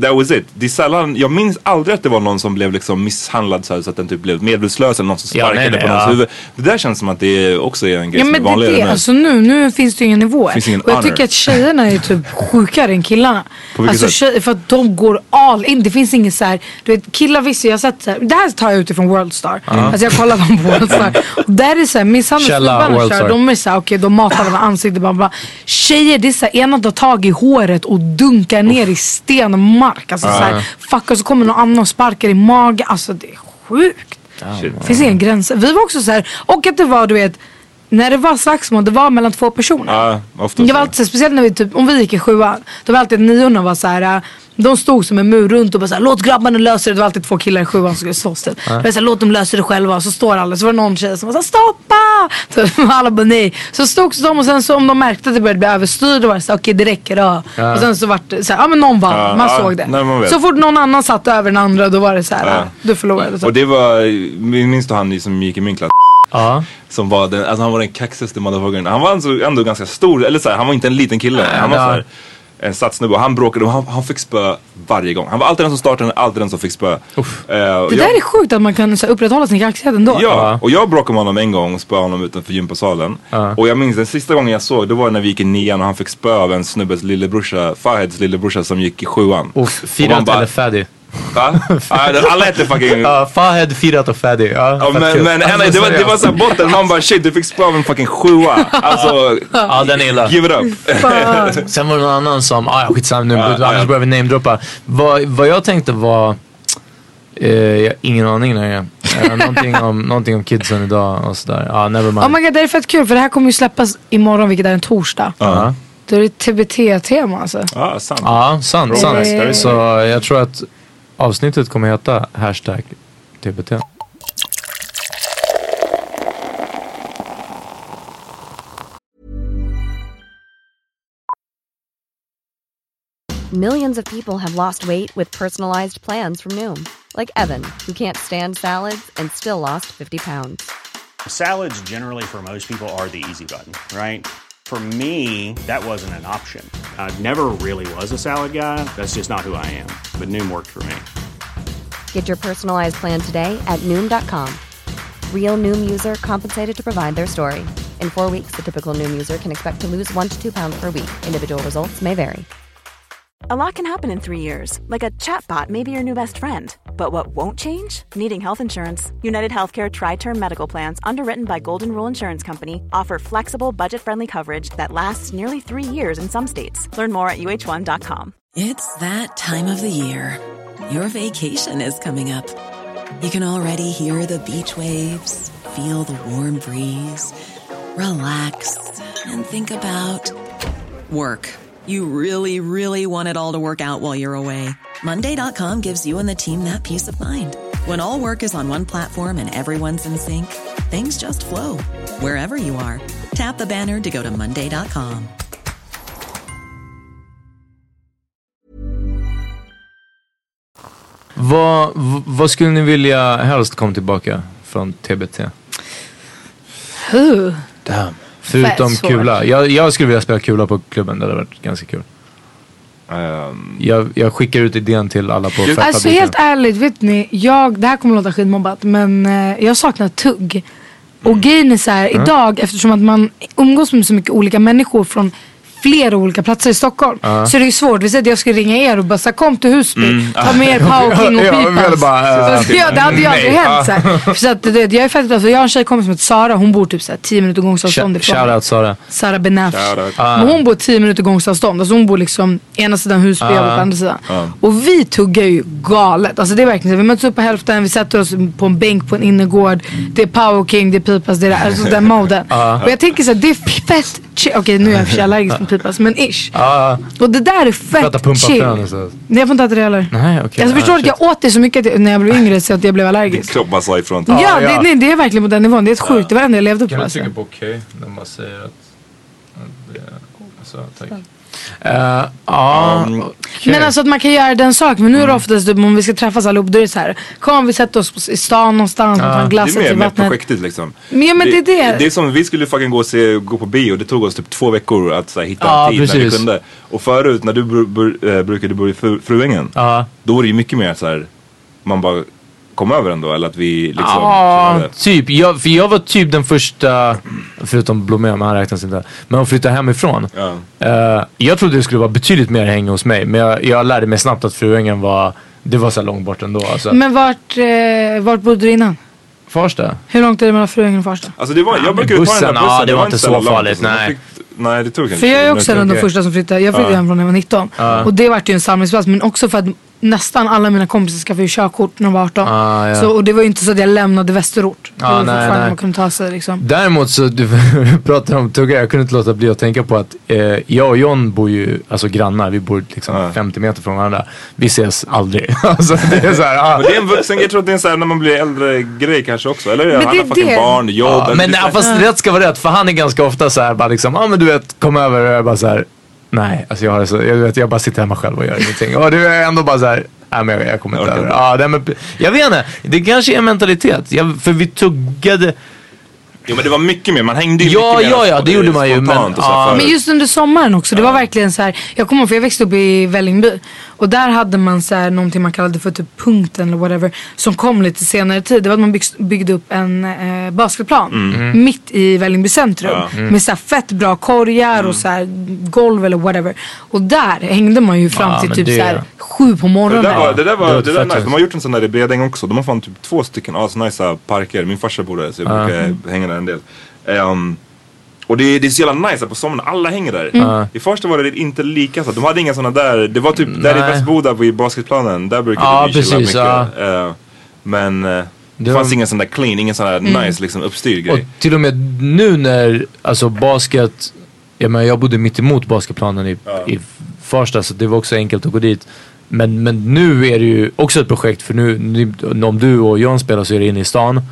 that was it. Det är sällan, jag minns aldrig att det var någon som blev liksom misshandlad så, här, så att den typ blev medvetslös eller någon som Ja, sparkade nej, nej, på någons ja. huvud. Det där känns som att det också är en grej Ja som är men det är vanligare det. nu. Alltså nu, nu finns det ju inga nivåer. Finns ingen och jag honor. tycker att tjejerna är typ [laughs] sjukare än killarna. På vilket alltså sätt? tjejer, för att de går all in. Det finns inget så här, du vet killar visst jag har sett så här, det här tar jag utifrån Worldstar. Alltså jag kollar på Worldstar. [laughs] och där är så här kör, de är så här, okej de matar varandra ansiktet bara, bara. Tjejer det är så här, ena tar tag i håret och dunkar ner i stenmark. Alltså så här, fuck och så kommer någon annan och sparkar i magen. Alltså det är sjukt. Shit. Det finns ingen gränser. Vi var också så här, och att det var du vet, när det var slagsmål, det var mellan två personer. Ja, ofta Det så. var alltid så, speciellt när vi typ, om vi gick i sjuan, då var alltid niorna var så här. äh, De stod som en mur runt och bara såhär, låt grabbarna lösa det. Det var alltid två killar i sjuan som skulle slåss typ. Det var så här, låt dem lösa det själva. Och så står alla, så var det någon tjej som var såhär, stoppa! Så [laughs] alla bara nej. Så stod de och sen så om de märkte att det började bli överstyr då var det såhär, okej det räcker då. Och sen så vart det såhär, ja men någon vann, Ja, man ja, såg det. nej, man så fort någon annan satt över den andra då var det såhär, Ja. ja. du förlorade. typ. Och det var, minns du han som gick i min klass? Ja. Som var den, alltså han var den kaxigaste motherfuckern. Han var alltså ändå ganska stor, eller såhär, han var inte en liten kille. Han var såhär, en stadsnubbe och han bråkade och han, han fick spö varje gång. Han var alltid den som startade, alltid den som fick spö. Och Det jag, där är sjukt att man kan så upprätthålla sin kaxighet ändå. Ja, och jag bråkade med honom en gång och spöade honom utanför gympasalen. Och jag minns den sista gången jag såg, det var när vi gick i nian och han fick spö av en snubbes lillebrorsa, Faheds lillebrorsa som gick i sjuan. Firat bara- eller Fadi. Va? [laughs] Ja, alla hette fucking... Ja, Fahed, Firat och Fadi. Ja, Ja, men kul. men Alltså, det var, det var såhär botten, man bara shit du fick spö av en fucking sjua. Alltså, Ja, den är illa. give it up. [laughs] Sen var det någon annan som, ah, skitsamma nu, Ja, annars ja. börjar vi namedroppa. Vad, vad jag tänkte var, eh, jag har ingen aning längre. Eh, någonting, om, [laughs] någonting om kidsen idag och sådär. Ja, never mind. Oh my god, det är fett kul för det här kommer ju släppas imorgon vilket är en torsdag. Ja. Då är det TBT-tema alltså. Ja, sant. Ja, sant, sant. Så jag tror att avsnittet kommer heta hashtag TBT. Millions of people have lost weight with personalized plans from Noom, like Evan, who can't stand salads and still lost 50 pounds. Salads, generally, for most people, are the easy button, right? For me, that wasn't an option. I never really was a salad guy. That's just not who I am. But Noom worked for me. Get your personalized plan today at Noom.com. Real Noom user compensated to provide their story. In four weeks, the typical Noom user can expect to lose one to two pounds per week. Individual results may vary. A lot can happen in three years, like a chatbot may be your new best friend. But what won't change? Needing health insurance. United Healthcare Tri Term Medical Plans, underwritten by Golden Rule Insurance Company, offer flexible, budget friendly coverage that lasts nearly three years in some states. Learn more at uh1.com. It's that time of the year. Your vacation is coming up. You can already hear the beach waves, feel the warm breeze, relax, and think about work. You really, really want it all to work out while you're away. Monday.com gives you and the team that peace of mind. When all work is on one platform and everyone's in sync, things just flow wherever you are. Tap the banner to go to Monday.com. Vad, vad skulle ni vilja helst kom tillbaka från TBT? Damn. Förutom kula. Jag, jag skulle vilja spela kula på klubben. Det hade varit ganska kul. Ehm, Jag, jag skickar ut idén till alla på Alltså fabriken. helt ärligt, vet ni, jag, det här kommer låta skitmobbat men eh, jag saknar tugg. Och grejen är så här, Mm. idag eftersom att man umgås med så mycket olika människor från flera olika platser i Stockholm. Ja. Så det är svårt. Vi säger att jag ska ringa er och bara så kom till Husby. Mm. Ta med er [laughs] Power King och Pipas. Så, ja, det hade ju aldrig hänt. Så här. Så att, det, jag är fett glad för jag har en tjejkompis som heter Sara. Hon bor typ så här, 10 minuter gångavstånd ifrån. Shoutout Sara. Sara. Shoutout. Ah. Men hon bor 10 minuter gångsavstånd. Alltså hon bor liksom ena sidan Husby och jag bor på Ah. andra sidan. Ah. Och vi tuggar ju galet. Alltså det är verkligen så. Vi möts upp på hälften, vi sätter oss på en bänk på en innergård. Det är Power King, det är Pipas, det är alltså den moden. Ah. Och jag tänker så här, det är fett. Okej nu är jag och för sig allergisk mot Pipas, men ish. Ja, Och det där är fett pumpa chill. så. Nej jag får inte äta det heller. Nej okej. jag förstår Ah, att jag åt det så mycket när jag blev yngre så att jag blev allergisk. Kropp bara sa ifrån. Ja, Det, nej, det är verkligen på den nivån. Det är ett sjukt. Det var det enda jag levde på. Kan du Alltså. trycka på okej när man säger att... att det- Alltså, tack. Eh, Ja, Um, okej. Men alltså att man kan göra den saken. Men nu är det oftast typ, om vi ska träffas allihop då är det så här. Kom vi sätter oss i stan någonstans och tar en Det glass är mer vattnet. projektet liksom. Men ja, men det är det. Det är som vi skulle fucking gå, och se, gå på bio. Det tog oss typ två veckor att så här, hitta Ja, en tid när vi kunde. Och förut när du br br äh, brukade bo i fru Fruängen. Då var det ju mycket mer så här. Man bara kom över ändå. Eller att vi liksom. Ja, typ. Jag, för jag var typ den första, förutom Blomé, men han räknas inte. Men att flytta hemifrån. Eh, jag trodde det skulle vara betydligt mer häng hos mig. Men jag, jag lärde mig snabbt att Fruängen var, det var så långt bort ändå. Alltså. Men vart, eh, vart bodde du innan? Farsta? Hur långt är det mellan Fruängen och Farsta? Alltså det var, jag brukade ta den bussen, där bussen. ja, det var inte så långt, farligt, alltså. Man nej. Nej det tog kanske För jag är 20 också en av de första som flyttade. Jag flyttade Ja. hemifrån när jag var 19. Ja. Och det vart ju en samlingsplats. Men också för att nästan alla mina kompisar skaffade ju körkort när de var 18. Ah, ja. så, och det var ju inte så att jag lämnade västerort. Det Ah, var nej, fortfarande nej. man kunde ta sig liksom. Däremot så, [laughs] du pratar om tugga, jag kunde inte låta bli att tänka på att eh, jag och John bor ju, alltså grannar, vi bor liksom 50 meter från varandra. Vi ses aldrig. [laughs] alltså, det är så här, ah. Men det är en vuxen jag tror att det är en så här när man blir äldre grej kanske också. Eller Men han det har är fucking det. barn, jobb. Men det här- fast rätt ska vara rätt. För han är ganska ofta så här bara liksom, ja ah, men du vet, kom över. Och jag bara så här, nej. Alltså jag, har det så, jag, vet, jag bara sitter hemma själv och gör ingenting. Och du är ändå bara så här, nej men jag, jag kommer inte över. Ja, nej, men, jag vet inte, det kanske är en mentalitet. Jag, för vi tuggade. Jo men det var mycket mer, man hängde ju Ja, mycket mer. ja, ja, det gjorde man ju, men- ja. Men just under sommaren också. Det var verkligen så här. Jag kommer ihåg för jag växte upp i Vällingby. Och där hade man så här någonting man kallade för typ punkten eller whatever. Som kom lite senare tid. Det var att man byggde upp en eh, basketplan. Mm. Mitt i Vällingby centrum. Ja. Mm. Med så här fett bra korgar och så här golv eller whatever. Och där hängde man ju fram Ja, till typ det- så här sju på Det morgonen. där var, det där var, Det det där nice. De har gjort en sån där i Bredäng också. De har fan typ två stycken asnice parker. Min farsa bor där så jag Ja. brukar hänga där en del. Ehm, och det, är- det är så jävla nice på sommaren, alla hänger där. Mm. I första var det inte lika så. De hade inga såna där. Det var typ där i Nej. Västboda vid basketplanen. Där brukade Ja, vi chilla precis, mycket. Eh, men eh, det fanns var- ingen sån där clean, ingen sån där Mm. nice liksom uppstyrd grej. Och till och med nu när, alltså basket, jag, menar, jag bodde mitt emot basketplanen i, i Farsta så det var också enkelt att gå dit. Men, men nu är det ju också ett projekt för nu, nu om du och John spelar så är det inne i stan.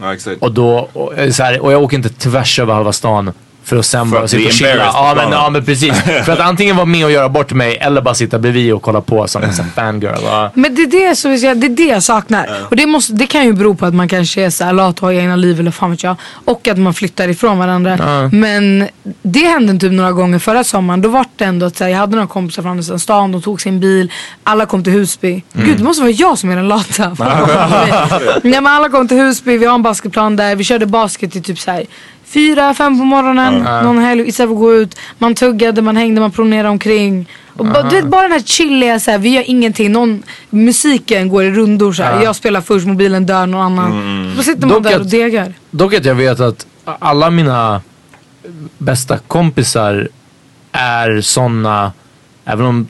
Ja, exakt. Och då, och, eh, så här, och jag åker inte tvärs över halva stan för att sen För bara att sitta och chilla. Ja men, ja men precis. [laughs] för att antingen vara med och göra bort mig eller bara sitta bredvid och kolla på som en fangirl. Ja. Men det är det, säger, det är det jag saknar. Och det, måste, det kan ju bero på att man kanske är så här lat och har egna liv eller fan vet jag. Och att man flyttar ifrån varandra. Ja. Men det hände typ några gånger förra sommaren. Då var det ändå att så här, jag hade några kompisar från andra stan. De tog sin bil. Alla kom till Husby. Mm. Gud det måste vara jag som är den lata. [laughs] Nej men alla kom till Husby. Vi har en basketplan där. Vi körde basket till typ så här fyra, fem på morgonen. Ja. Någon helg istället för att gå ut. Man tuggade, man hängde, man promenerade omkring. Och bara, du vet, bara den här chilliga, så här, vi gör ingenting. Någon, musiken går i rundor så här. Ja. Jag spelar först, mobilen dör, någon annan. Då sitter man Dock där att- och degar. Dock att jag vet att alla mina bästa kompisar är sådana, även om,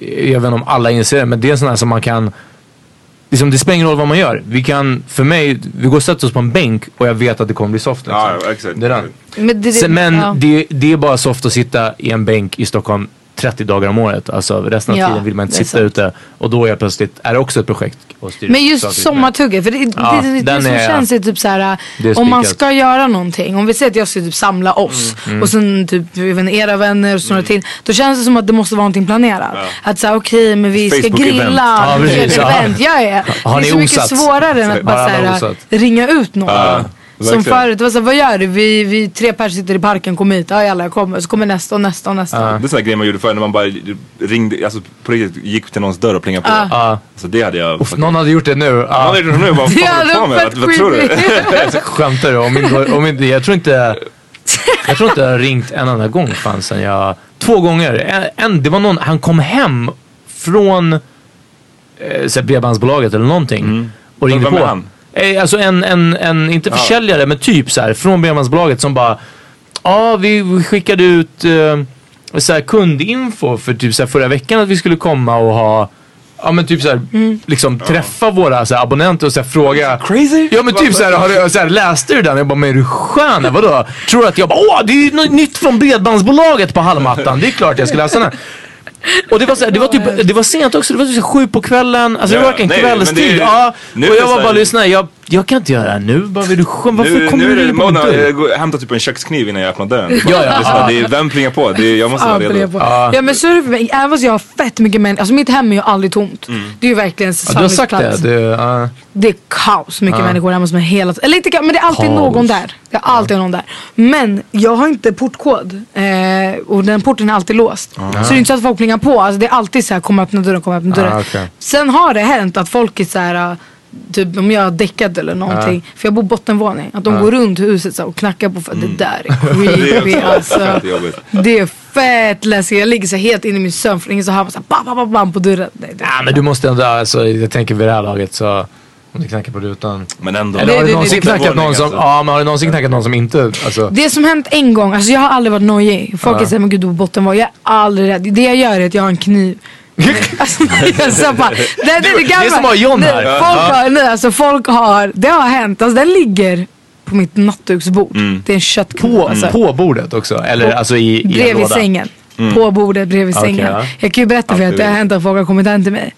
jag vet inte om alla inser det, men det är sådana som man kan Liksom, det spelar ingen roll vad man gör. Vi kan, för mig, vi går och sätter oss på en bänk och jag vet att det kommer bli soft. Liksom. Ja, exakt. Det är den. Men, det, det, Sen, men ja. det, det är bara soft att sitta i en bänk i Stockholm 30 dagar om året. Alltså resten av Ja, tiden vill man inte sitta sant. ute. Och då är plötsligt, är det också ett projekt. Men just sommartugget, för det, Ja, det, det, som är- känns är typ så här, Det är om man ska göra någonting, om vi säger att jag ska typ samla oss Mm, mm. och sen typ inte, era vänner och så några till. Då känns det som att det måste vara någonting planerat. Att säga okej men vi ska grilla, Ja, ett ja. event. Ja, ja. Har det är så mycket svårare än att bara så här, ringa ut någon. Som förut, det var så här, vad gör du? Vi, vi tre personer sitter i parken, kom hit. Ja alla jag kommer. Så kommer nästa och nästa och nästa. Det är sådana grejer man gjorde förr när man bara ringde, alltså på riktigt gick till någons dörr och plingade på. Ja. Så det hade jag... Uff, någon hade gjort det nu. Någon hade gjort det nu, vad [laughs] Det hade varit Vad, vad tror du? creepy. [laughs] Skämtar du? Om inte, om inte, jag tror inte... Jag tror inte jag har ringt en enda gång fan sen jag... Två gånger. En, en, det var någon, han kom hem från eh, bredbandsbolaget eller någonting. Och ringde Vem är på. han? Eh, Alltså en, en, en inte Ja. försäljare men typ så här från bredbandsbolaget som bara Ja vi vi skickade ut eh, så här kundinfo för typ så här förra veckan att vi skulle komma och ha Ja men typ såhär, liksom träffa våra så här, abonnenter och så här, fråga Crazy? Ja men typ såhär, har du, så här, läste du den? Jag bara, men är du skön? Vadå? Tror du att jag bara, åh det är ju nytt från bredbandsbolaget på hallmattan. Det är klart jag ska läsa den. Och det var, så här, det var typ, det var sent också, det var typ sju på kvällen. Alltså det Ja, var verkligen det är- kvällstid. Ja, och är det jag var bara lyssna, jag, jag kan inte göra det här nu. Bara, vill du? Varför Nu, kommer nu är du det in på min dörr? jag hämtar typ en kökskniv innan jag öppnar dörren. [laughs] Ja, ja, det, är ja. det är, vem plingar på? Det är, jag måste Ja, vara det redo. ja men så är det för mig. Även fast jag har fett mycket människor. Alltså mitt hem är ju aldrig tomt. Det är ju verkligen en Ja, du har sagt det. det ja. Det är kaos mycket Ja. människor hemma hos mig hela. Eller inte men det är alltid Kaos. någon där. Det är alltid någon där. Men jag har inte portkod. Eh, och den porten är alltid låst. Så det är inte så att folk plingar på. Alltså det är alltid så här, kom och öppna dörren, kom och öppna dörren. Ah, okej. Sen har det hänt att folk är så här. äh, Typ om jag har däckat eller någonting. För jag bor bottenvåning. Att de går runt huset så här och knackar på för det där är Mm. [laughs] Det är creepy alltså. Det är fett läskigt. Jag ligger så här helt inne i min sömn för ingen så hör man såhär bam, bam, bam, bam på dörren. Nej, men du måste ändå, alltså, jag tänker vid det här laget så om du knackar på rutan. Men ändå. Eller har Det- du någonsin knackat någon som, alltså. ja men har du någonsin knackat någon som inte, alltså. Det som hänt en gång, alltså jag har aldrig varit nojig. Folk Ja. säger men gud du är bottenvåg. Jag är aldrig rädd. Det jag gör är att jag har en kniv. [laughs] alltså, [laughs] jag bara, det, det, det, Det är som att ha John nej, här. Folk har, nej, alltså folk har, det har hänt. Alltså den ligger på mitt nattduksbord. Det är en köttkniv. På, alltså. på bordet också? Eller På- alltså i, i en Bredvid sängen. Mm. På bordet bredvid sängen. ja. Jag kan ju berätta för er att det har hänt att folk har kommit hem till mig.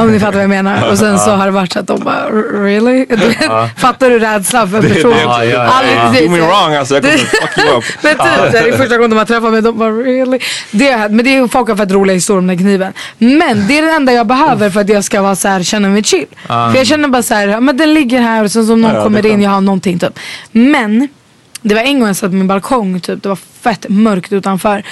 Om ni fattar vad jag menar. Och sen [laughs] så har det varit så att de bara, really? [laughs] Ja. [laughs] Fattar du rädslan för en Det, det, person? också- Aldrig- Ja, det är Do me wrong alltså, jag kommer fuck you up. men typ det är första gången de har träffat mig, de bara really? Det, är- men det är folk har fått roliga historier om den här kniven. Men det är det enda jag behöver för att jag ska vara så här, känna mig chill. Ah. För jag känner bara så här, ja, men den ligger här och sen som någon Ja, ja, kommer det in, jag har någonting typ. Men det var en gång jag satt på min balkong typ, det var fett mörkt utanför.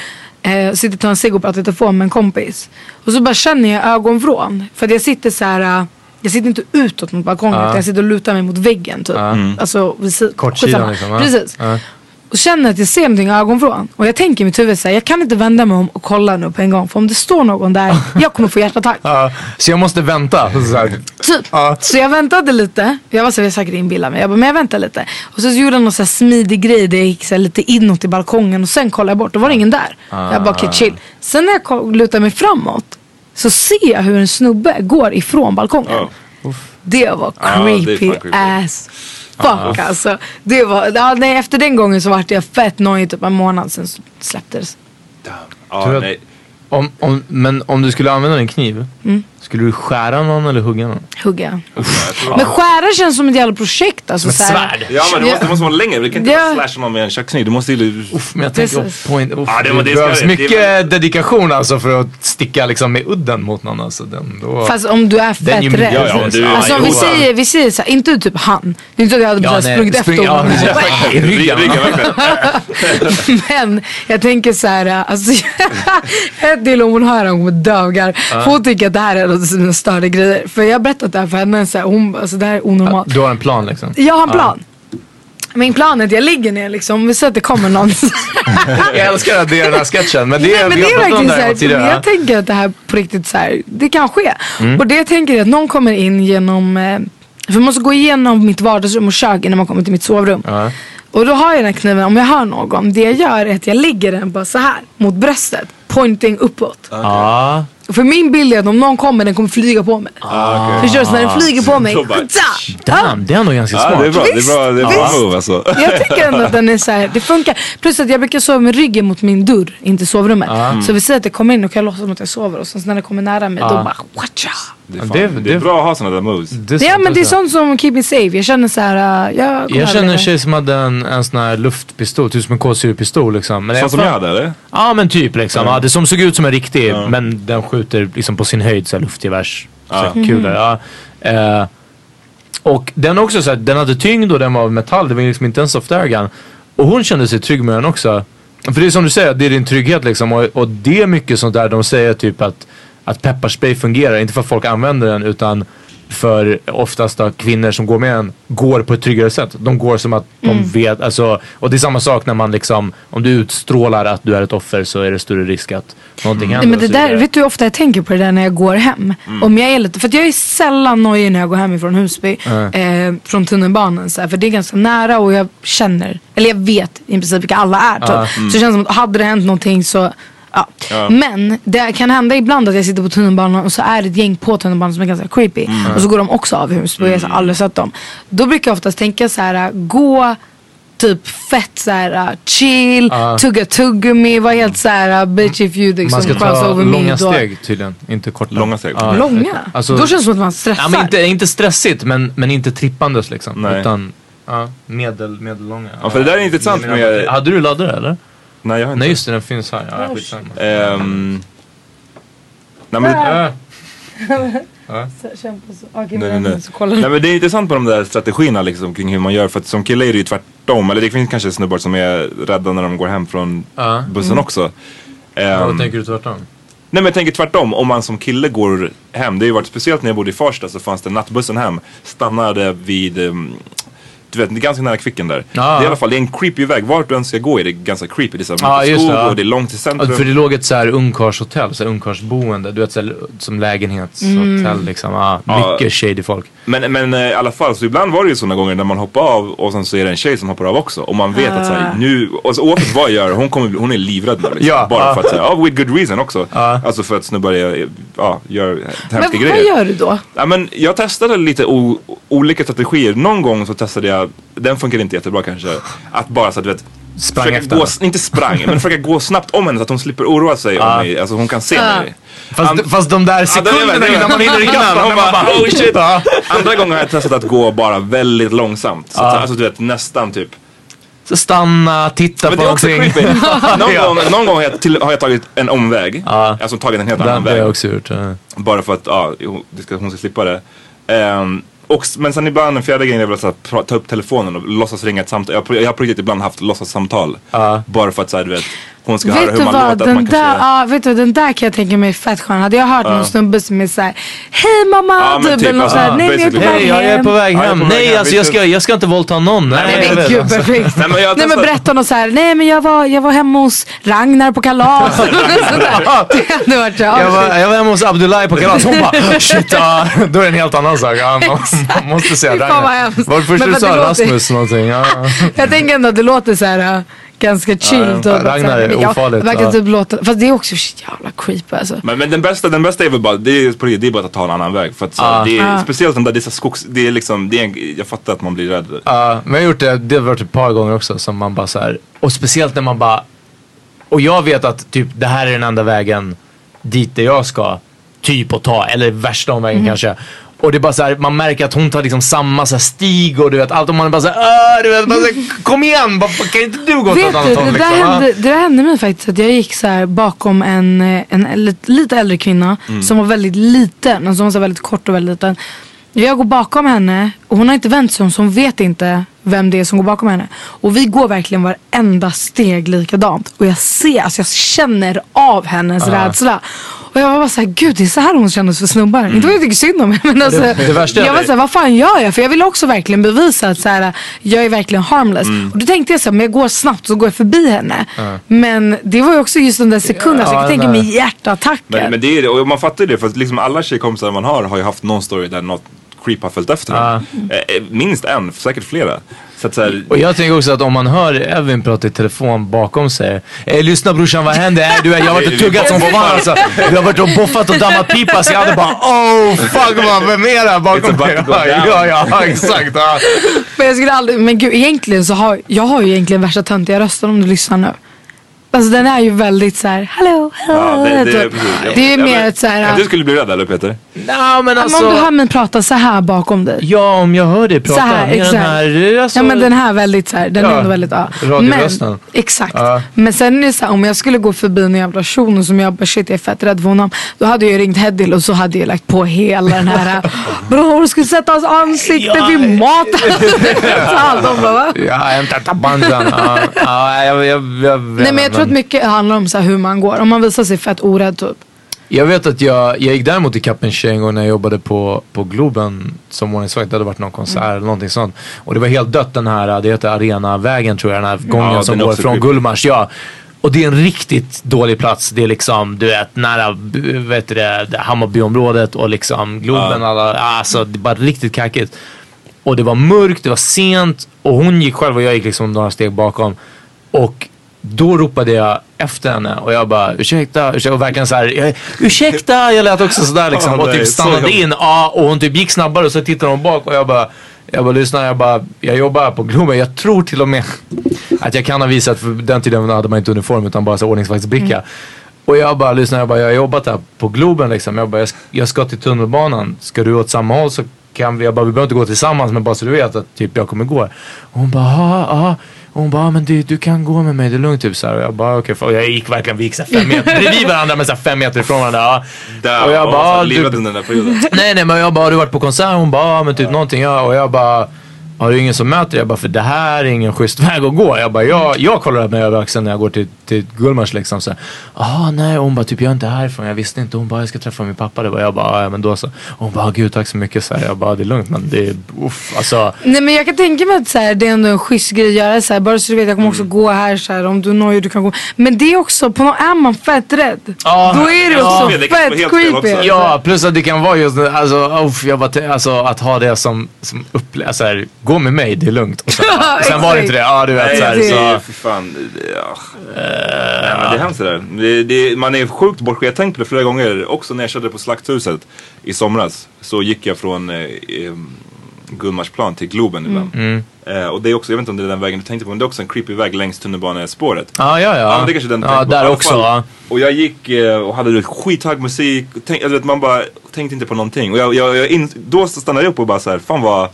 Eh, sitter och tar en cigg och pratar i telefon med en kompis. Och så bara känner jag ögonvrån. För att jag sitter så här. eh, jag sitter inte utåt mot balkongen utan jag sitter och lutar mig mot väggen typ. Mm. Alltså vid si- Kortsidan liksom? Precis. Ja. Och känner att jag ser någonting i ögonvrån. Och jag tänker i mitt huvud så här, jag kan inte vända mig om och kolla nu på en gång. För om det står någon där, [laughs] jag kommer få hjärtattack. Ja, så jag måste vänta. Så här. Typ. Så jag väntade lite. Jag var så här, jag säkert inbillar mig. Jag bara, men jag väntar lite. Och så gjorde jag någon så här smidig grej där jag gick så här lite inåt i balkongen. Och sen kollade jag bort, då var det ingen där. Ah. Jag bara, okej chill. Sen när jag lutar mig framåt. Så ser jag hur en snubbe går ifrån balkongen. Det var Ja, det är creepy fan creepy. as fuck Ja. alltså. Det var, ja, nej, efter den gången så vart jag fett nojig typ en månad sen så släpptes Ja, Tror du nej. att, om, om, men om du skulle använda en kniv, Mm. Skulle du skära någon eller hugga någon? hugga. Men skära känns som ett jävla projekt. Alltså, här- svärd. Ja men det måste, det måste vara längre, du kan inte Ja. bara slasha någon med en kökskniv. Du måste ju... Men jag tänker Precis. point, uff, Ja, det det, det behövs ska- det- mycket dedikation alltså för att sticka liksom med udden mot någon. Alltså, den, då, Fast om du är fett rädd. mycket- Ja, ja, alltså om ja, vi säger, vi säger så här, inte typ han. Det är inte så att jag hade Ja, ja, nej, sprungit efter spring- ja, honom. precis. I ryggen. [laughs] Men jag tänker så här, alltså, [laughs] ett till om hon hör hon kommer dö av garv. Ja. Hon tycker att det här är som är större grejer. För jag har berättat det här för henne, så här, hon, alltså, det här är onormalt. Du har en plan liksom? Jag har en plan. Min plan är att jag ligger ner liksom, vi säger att det kommer någon. [laughs] Jag älskar att det är den här sketchen. Men det Nej, är, men det är verkligen så här tidigare. jag tänker att det här på riktigt så här, det kan ske. Mm. Och det jag tänker är att någon kommer in genom, eh, för man måste gå igenom mitt vardagsrum och kök innan man kommer till mitt sovrum. Ja. Och då har jag den här kniven, om jag hör någon, det jag gör är att jag lägger den bara så här mot bröstet, pointing uppåt. Ja. För min bild är att om någon kommer den kommer flyga på mig. Ah, okej. Förstår du? Så när den flyger på mig. [laughs] Då bara- da! Damn, det är nog ganska smart. det är bra. Det är bra, det är bra move alltså. [laughs] Jag tycker ändå att den är så här, det funkar. Plus att jag brukar sova med ryggen mot min dörr, inte sovrummet. Så vi säger att jag kommer in och kan låtsas som att jag sover och sen när den kommer nära mig då bara watcha. Det är, fan, det- det, är bra att ha sådana där moves. Det Ja men det är sånt som keep me safe. Jag känner så här, uh, jag kommer Jag känner en tjej som hade en, en sån här luftpistol, typ som en kolsyrepistol liksom. Men Sånt som jag hade eller? Ja men typ liksom. Ja, det som såg ut som en riktig men den skjuter liksom på sin höjd så här luftgevärs så Mm. kulor. Ja. Eh, och den också så här, den hade tyngd och den var av metall. Det var liksom inte en soft airgun. Och hon kände sig trygg med den också. För det är som du säger, det är din trygghet liksom. Och, och det är mycket sånt där de säger typ att, att pepparspray fungerar. Inte för att folk använder den utan för oftast då, kvinnor som går med den går på ett tryggare sätt. De går som att de Mm. vet, alltså, och det är samma sak när man liksom, om du utstrålar att du är ett offer så är det större risk att någonting Nej, händer. men det så där, vet du hur ofta jag tänker på det där när jag går hem? Mm. Om jag är lite, för att jag är sällan nojig när jag går hemifrån Husby. Eh, från tunnelbanan. Så här, för det är ganska nära och jag känner, eller jag vet i princip vilka alla är. Typ. Ja. Så det känns som att hade det hänt någonting så Ja. Ja. Men det kan hända ibland att jag sitter på tunnelbanan och så är det ett gäng på tunnelbanan som är ganska creepy. Och så går de också av Husby och jag har aldrig sett dem. Då brukar jag oftast tänka så här: gå typ fett så här chill, Ja. tugga tuggummi, var helt så här bitch if you liksom Man ska cross ta over me. långa då- steg tydligen, inte korta. Långa steg. Ja. Långa? Alltså- Då känns det som att man stressar. Ja, men inte, inte stressigt men, men inte trippandes liksom. Nej. Utan ja, medel, medellånga. Ja, för det där är intressant med- Hade du laddare eller? Nej jag har inte. Nej just det, den finns här. Ja, skitsamma. Ehm, nej, men, kämpa så. Okej, nej, men nej, nej. så kollar nej men det är intressant på de där strategierna liksom kring hur man gör. För att som kille är det ju tvärtom. Eller det finns kanske snubbar som är rädda när de går hem från Ja. bussen också. Ja, Ehm, vad tänker du tvärtom? Nej men jag tänker tvärtom, om man som kille går hem. Det har ju varit speciellt när jag bodde i Farsta så fanns det nattbussen hem. Stannade vid, um, du vet, det är ganska nära Kvicken där. Ja. Det är i alla fall, det är en creepy väg. Vart du än ska gå är det ganska creepy. Det är så här Ja, mycket just skog det, ja. och det är långt till centrum. Ja, för det låg ett så här ungkarlshotell, så här ungkarlsboende. Du vet så här, som lägenhetshotell liksom. Ja, Ja. mycket shady folk. Men, men eh, i alla fall, så ibland var det ju sådana gånger när man hoppar av och sen så är det en tjej som hoppar av också. Och man vet att så här, nu, och så, oavsett vad jag gör, hon, kommer, bli- hon är livrädd nu. Liksom. Ja, Bara för att säga, ja, with good reason också. Alltså för att snubbar är, ja, gör Men hemska vad grejer. gör du då? Ja, men jag testade lite o- olika strategier. Någon gång så testade jag, den funkar inte jättebra kanske, att bara så att du vet Sprang försöka efter gå. Inte sprang, men försöka gå snabbt om henne så att hon slipper oroa sig om mig. Alltså hon kan se mig. Fast, And- fast de där sekunderna innan man hinner ikapp [laughs] man bara, bara oh shit. Ja. Andra gånger har jag testat att gå bara väldigt långsamt. Så att, alltså du vet nästan typ. Så stanna, titta Men på det är också någonting. creepy. [laughs] någon, gång, någon gång har jag, till, har jag tagit en omväg. Ja. Alltså tagit en helt annan det har väg. jag också gjort. ja. Bara för att ska, hon ska slippa det. Ehm, och, men sen ibland, den fjärde grejen är väl att ta upp telefonen och låtsas ringa ett samtal. Jag, jag har på riktigt ibland haft låtsassamtal. Ja. Bara för att så här, du vet, hon ska höra Vet hur du man vad, låter. Den man där, kanske, ja, vet du, den där kan jag tänka mig fett skön. Hade jag hört någon snubbe som är såhär, hej mamma, Ja, typ, typ, alltså, såhär, nej jag är på väg jag är hem. på väg Ja, jag är hem. på väg Nej, hem. alltså jag ska, jag ska inte våldta någon. Nej, Nej jag men gud alltså. perfekt. Nej, men jag Nej men testar- berätta något såhär, nej men jag var, jag var hemma hos Ragnar på kalas. [laughs] [laughs] Det hade varit så, Jag ja, var, jag var hemma hos Abdullahi på kalas. Hon bara [laughs] shit, ja, då är det en helt annan sak. Ja, man, måste säga vad Ragnar. Var det första Men du sa? Rasmus någonting? Ja. Jag tänker ändå att det låter så här äh, ganska chill. Ja, typ, att Ragnar är ja, ofarligt, det verkar ja. typ låta, fast det är också jävla creepy alltså. men, men den bästa, den bästa är väl bara, det är, på det är bara att ta en annan väg. För att, så, Ja. det är, Ja. Speciellt den där, dessa skogs, det är liksom, det är en, jag fattar att man blir rädd. Ja, men jag har gjort det, det har varit ett par gånger också som man bara så här, och speciellt när man bara, och jag vet att typ det här är den enda vägen dit där jag ska typ att ta, eller värsta omvägen Mhm. kanske. Och det är bara så här, man märker att hon tar liksom samma så här stig och du vet allt och man är bara så här, "Åh", du vet, bara så här, kom igen, bara, kan inte du gå åt ett annat det håll där, liksom? hände, det där hände mig faktiskt att jag gick så här bakom en, eh, en lite, äldre kvinna Mm. som var väldigt liten, alltså hon var så väldigt kort och väldigt liten. Jag går bakom henne och hon har inte vänt sig om så hon vet inte vem det är som går bakom henne. Och vi går verkligen varenda steg likadant. Och jag ser, alltså jag känner av hennes rädsla. Och jag var bara såhär, gud det är så här hon kändes för snubbar. Inte för att jag tycker synd om henne men alltså. Mm. det värsta är jag var såhär, vad fan gör jag? För jag ville också verkligen bevisa att så här, jag är verkligen harmless. Mm. Och då tänkte jag så här, men jag går snabbt så går jag förbi henne. Men det var ju också just den där sekunden, så jag Ja, kan tänka mig hjärtattacker. Men, men det är det, och man fattar ju det för att liksom alla tjejkompisar man har har ju haft någon story där något creep har följt efter dem. Eh, eh, minst en, säkert flera. Så att så här, Och jag tänker också att om man hör Evin prata i telefon bakom sig. Eh, lyssna brorsan vad händer? Eh, du, jag har varit och tuggat som fan alltså. Du har varit och boffat och dammat pipa så jag hade bara oh fuck man, vem är det här bakom mig? Ja, ja, exakt. Ja. Men jag skulle aldrig, men gud egentligen så har jag har ju egentligen värsta töntiga rösten om du lyssnar nu. Alltså den är ju väldigt så här, hallå, ja, hallå. det, det, typ. ja. det är ju Ja, mer ett så här. Ja, Du skulle bli rädd eller Peter? Nej men men alltså. om du hör mig prata så här bakom dig. Ja om jag hör dig prata. så här, exakt. den här, alltså, ja men den här väldigt så här, den är Ja, ändå väldigt, ja. radiorösten. Men, exakt. Ja. Men sen är det så här, om jag skulle gå förbi en jävla shuno som jag bara shit jag är fett rädd för honom. Då hade jag ringt Hedil och så hade jag lagt på hela den här [laughs] bror ska sätta hans ansikte vid maten. [laughs] så allt de bara va? Ja, hämta tabanjan. Ja, ja, jag, jag, jag, Nej men jag tror att mycket handlar om så här hur man går. Om man visar sig fett orädd typ. Jag vet att jag, jag gick däremot ikapp en tjej en gång när jag jobbade på, på Globen som ordningsvakt. Det hade varit någon konsert Mm. eller någonting sånt. Och det var helt dött den här, det heter Arenavägen tror jag, den här gången Ja, som går från. Gullmars. Ja. Och det är en riktigt dålig plats. Det är liksom, du vet, nära vet du det, det Hammarbyområdet och liksom Globen. Alla, alltså, det är bara riktigt kackigt. Och det var mörkt, det var sent och hon gick själv och jag gick liksom några steg bakom. Och då ropade jag efter henne och jag bara ursäkta, ursäkta och verkligen så här, jag, ursäkta, jag lät också sådär liksom och typ stannade in. Ja, och hon typ gick snabbare och så tittade hon bak och jag bara, jag bara lyssna, jag bara, jag jobbar här på Globen. Jag tror till och med att jag kan ha visat, för den tiden hade man inte uniform utan bara så ordningsvaktsbricka. Och jag bara lyssnar, jag bara, jag har jobbat här på Globen liksom. Jag bara, jag ska, jag ska till tunnelbanan. Ska du åt samma håll så kan vi, jag bara, vi behöver inte gå tillsammans men bara så du vet att typ jag kommer gå. Och hon bara, ja, ja. Och hon bara, "Ja, men du, du kan gå med mig, det är lugnt typ så här. Och jag bara, okej. Okay, och jag gick verkligen, vi gick så här fem meter bredvid varandra men så här fem meter ifrån varandra. Ja. Där, och jag bara, ja, "Ja, livet du, under den där perioden. [laughs] Nej nej men jag bara, har du varit på konsert? Hon bara, ja men typ någonting ja. Och jag bara, har du ingen som möter dig? Jag bara, för det här är ingen schysst väg att gå. Jag bara, jag, jag kollar mig över axeln när jag går till, till Gullmars liksom. Så, ah nej, hon bara, typ jag är inte härifrån. Jag visste inte. Hon bara, jag ska träffa min pappa. Det var jag bara, "Ah, ja men då så. Hon bara, gud tack så mycket. Så här, jag bara, det är lugnt men det är, uff, alltså. Nej men jag kan tänka mig att så här, det är ändå en schysst grej att göra så här, Bara så du vet jag kommer också gå här så här, om du är nojig du kan gå. Men det är också, på något är man fett rädd. Ja. Då är det Ja. också vara fett creepy. också. Ja, plus att det kan vara just alltså, uff, jag bara, alltså att ha det som, som upplevelse. Gå med mig, det är lugnt. Och sen, [laughs] Ja, sen var det inte det. Ja, du vet. Nej, så här, det så, för fan. Ja. Nej, men det är hemskt det där. Det, det, man är sjukt bortskämd. Jag har tänkt på det flera gånger. Också när jag körde på Slakthuset i somras. Så gick jag från eh, Gullmarsplan till Globen ibland. Mm. Eh, och det är också, jag vet inte om det är den vägen du tänkte på, men det är också en creepy väg längs tunnelbanespåret. Ja, ja, ja. Ja, men det är kanske den du ja, tänkte på. Där också. fall. Och jag gick eh, och hade skithög musik. Tänk, vet, man bara tänkte inte på någonting. Och jag, jag, jag in, då stannade jag upp och bara så här, fan vad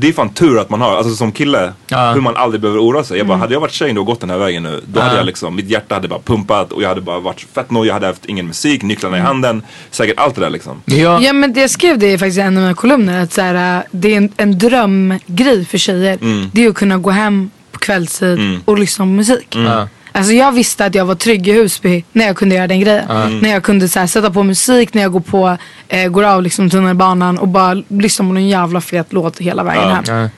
det är fan tur att man har, alltså som kille, Ja. hur man aldrig behöver oroa sig. Jag bara, hade jag varit tjej och gått den här vägen nu, då hade Ja. jag liksom, mitt hjärta hade bara pumpat och jag hade bara varit fett nojig, jag hade haft ingen musik, nycklarna i handen, säkert allt det där liksom. Jag, Ja men det jag skrev det i faktiskt en av mina kolumner att så här, äh, det är en, en drömgrej för tjejer. Mm. Det är att kunna gå hem på kvällstid och lyssna på musik. Ja. Alltså jag visste att jag var trygg i Husby när jag kunde göra den grejen. När jag kunde så här, sätta på musik när jag går, på, eh, går av liksom, tunnelbanan och bara lyssna på någon jävla fet låt hela vägen Ja. hem. Ja.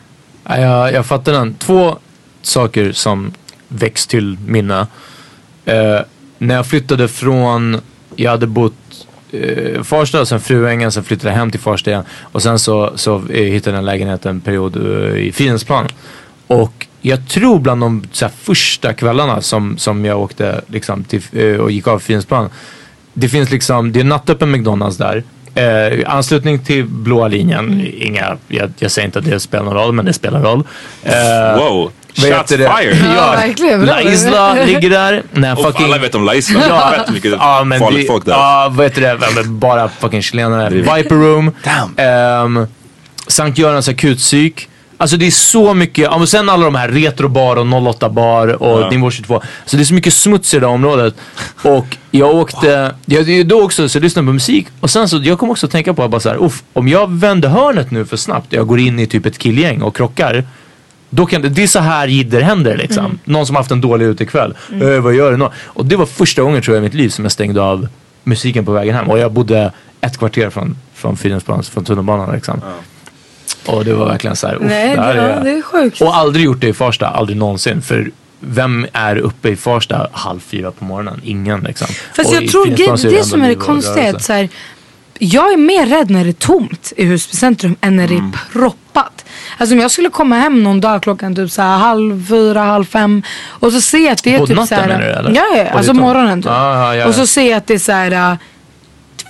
Ja, jag, jag fattar den. Två saker som väcks till minne. Eh, när jag flyttade från, jag hade bott eh, Farsta och sen Fruängen, sen flyttade jag hem till Farsta igen. Och sen så, så eh, hittade jag en lägenhet en period eh, i Fridhemsplan. Och jag tror bland de så här, första kvällarna som, som jag åkte liksom, till, eh, och gick av Fridhemsplan. Det finns liksom, det är nattöppen McDonalds där. Eh, anslutning till blåa linjen. Inga, jag, jag säger inte att det spelar någon roll, men det spelar roll. Eh, Wow, shots fired! Ja, verkligen. La Isla ligger där. Nej, Och fucking... alla vet om La Isla, Ja, fett mycket ja, men farligt det- folk där. Ja, vad heter det? Bara fucking chilenare. Viper Room. Um, Sankt Görans akutpsyk. Alltså det är så mycket, ja, men sen alla de här retrobar och 08 bar och Ja. nivå 22. Så det är så mycket smuts i det här området. Och jag åkte, jag, då också så jag lyssnade på musik och sen så, jag kom också att tänka på bara så här, uff, om jag vänder hörnet nu för snabbt och jag går in i typ ett killgäng och krockar. Då kan det, det är så här jidder händer liksom. Någon som haft en dålig utekväll. Eh, vad gör du nu? Och det var första gången tror jag i mitt liv som jag stängde av musiken på vägen hem. Och jag bodde ett kvarter från, från Fridhemsplan, från tunnelbanan liksom. Och det var verkligen så här, Nej, det här det, ja, är... det är sjukt. Och aldrig gjort det i Farsta, aldrig någonsin. För vem är uppe i Farsta halv fyra på morgonen? Ingen liksom. Fast jag i tror det, så det som är det konstiga är så här, jag är mer rädd när det är tomt i Husby centrum än när det Mm. är proppat. Alltså om jag skulle komma hem någon dag klockan typ så här halv fyra, halv fem och så ser jag att det är På typ natten så här, menar du, eller? Ja, det ja är alltså morgonen typ. Ja, ja, ja, Och så ser jag att det är så här äh,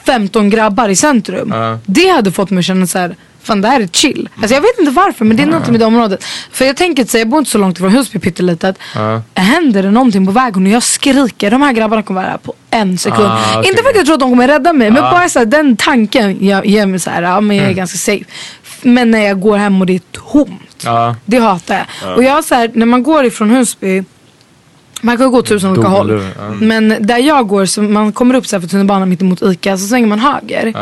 15 grabbar i centrum. Ja. Det hade fått mig att känna så här, fan det här är chill. Alltså jag vet inte varför men det är något med det området. För jag tänker att jag bor inte så långt ifrån Husby pyttelitet. Ja. Händer det någonting på vägen och jag skriker, de här grabbarna kommer vara här på en sekund. Ah, okej. Inte för att jag tror att de kommer rädda mig men Ah. bara så här, den tanken jag, ger mig så här, ja men jag är Mm. ganska safe. Men när jag går hem och det är tomt, Ja. det hatar jag. Ja. Och jag så här, när man går ifrån Husby man kan gå tusen olika håll. Men där jag går, så man kommer upp så här för tunnelbanan mitt emot ICA, så svänger man höger.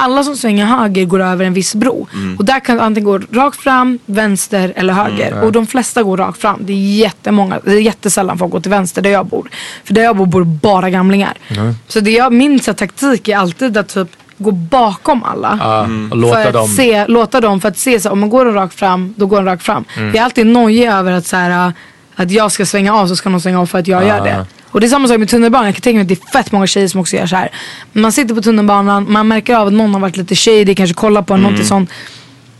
Alla som svänger höger går över en viss bro. Mm. Och där kan du antingen gå rakt fram, vänster eller höger. Mm. Och de flesta går rakt fram. Det är jättemånga, det är jättesällan folk går till vänster där jag bor. För där jag bor bor bara gamlingar. Mm. Så det jag, min så här, taktik är alltid att typ gå bakom alla. Ja, och låta för att dem- se, låta dem, för att se så här, om man går en rakt fram, då går en rakt fram. Mm. Jag är alltid nojig över att så här, att jag ska svänga av så ska någon svänga av för att jag Ah. gör det. Och det är samma sak med tunnelbanan. Jag kan tänka mig att det är fett många tjejer som också gör så här. Man sitter på tunnelbanan, man märker av att någon har varit lite shady, kanske kollar på en, Mm. någonting sånt.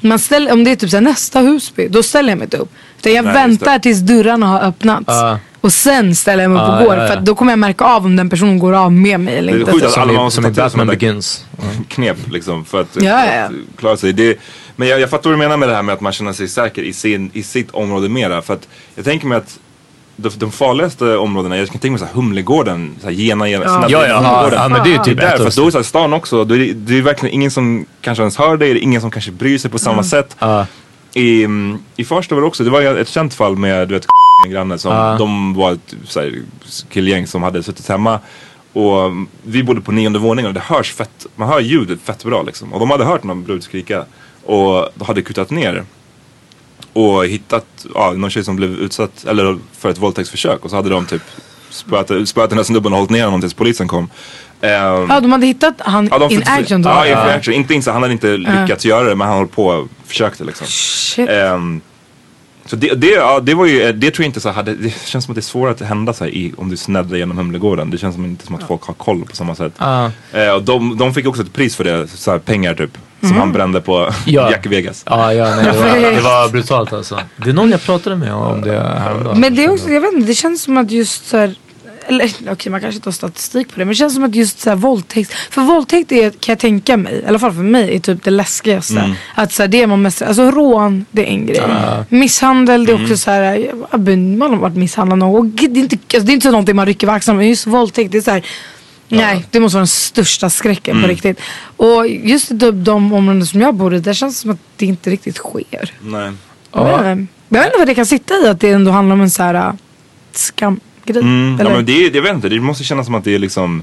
Man ställer, om det är typ så här, nästa Husby, då ställer jag mig inte upp. Utan jag Nej, väntar tills dörrarna har öppnats. Ah. Och sen ställer jag mig upp Ah, och går. ja, ja. För då kommer jag märka av om den personen går av med mig eller Det är inte. sjukt att alla måste som i till Batman Begins. knep liksom för att, Ja, ja, att klara sig. Det, men jag, jag fattar vad du menar med det här med att man känner sig säker i, sin, i sitt område mera. För att jag tänker mig att de, de farligaste områdena, jag kan tänka mig så här Humlegården, så här Gena, Gena, Ja. Ja, ja, ja, men det är ju typ där, för då är så här, stan också, då är det, det är verkligen ingen som kanske ens hör dig, det är ingen som kanske bryr sig på samma sätt. Ja. I, mm, I Farsta var det också, det var ett känt fall med du vet [laughs] en granne som, Ja. de var ett så här, killgäng som hade suttit hemma. Och mm, vi bodde på nionde våningen och det hörs fett, man hör ljudet fett bra liksom. Och de hade hört någon brud skrika och de hade kutat ner. Och hittat ja, någon tjej som blev utsatt eller för ett våldtäktsförsök och så hade de typ spöat, spöat den här snubben och hållit ner honom tills polisen kom. Ehm, Ja, de hade hittat han ja, in action då. Ja, in action. Inte in, han hade inte lyckats göra det men han höll på och försökte liksom. Shit. Ehm, så det, det, ja, det var ju, det tror jag inte så hade, det känns som att det är svårare att hända så här i, om du sneddar genom Humlegården. Det känns som inte som att folk har koll på samma sätt. Ja. Eh, och de, de fick också ett pris för det, så här, pengar typ. Som han brände på Ja. Jack Vegas. Ja, ja nej, det, var, det var brutalt alltså. Det är någon jag pratade med om det häromdagen. Men det är också, jag vet inte, det känns som att just så här, eller okej man kanske inte har statistik på det men det känns som att just så här, våldtäkt, för våldtäkt är, kan jag tänka mig, i alla fall för mig, är typ det läskigaste. Mm. Att så här, det är man mest, alltså rån det är en grej. Misshandel det är också så här, man har varit misshandlad någon gång. Det är inte, alltså, det är inte så någonting man rycker på axlarna men just våldtäkt det är så här, Nej, det måste vara den största skräcken Mm. på riktigt. Och just i de områden som jag bor i, där känns det som att det inte riktigt sker. Nej. Men, jag vet inte vad det kan sitta i att det ändå handlar om en så här äh, skamgrej. Mm, ja, men det, jag vet inte, det måste kännas som att det är liksom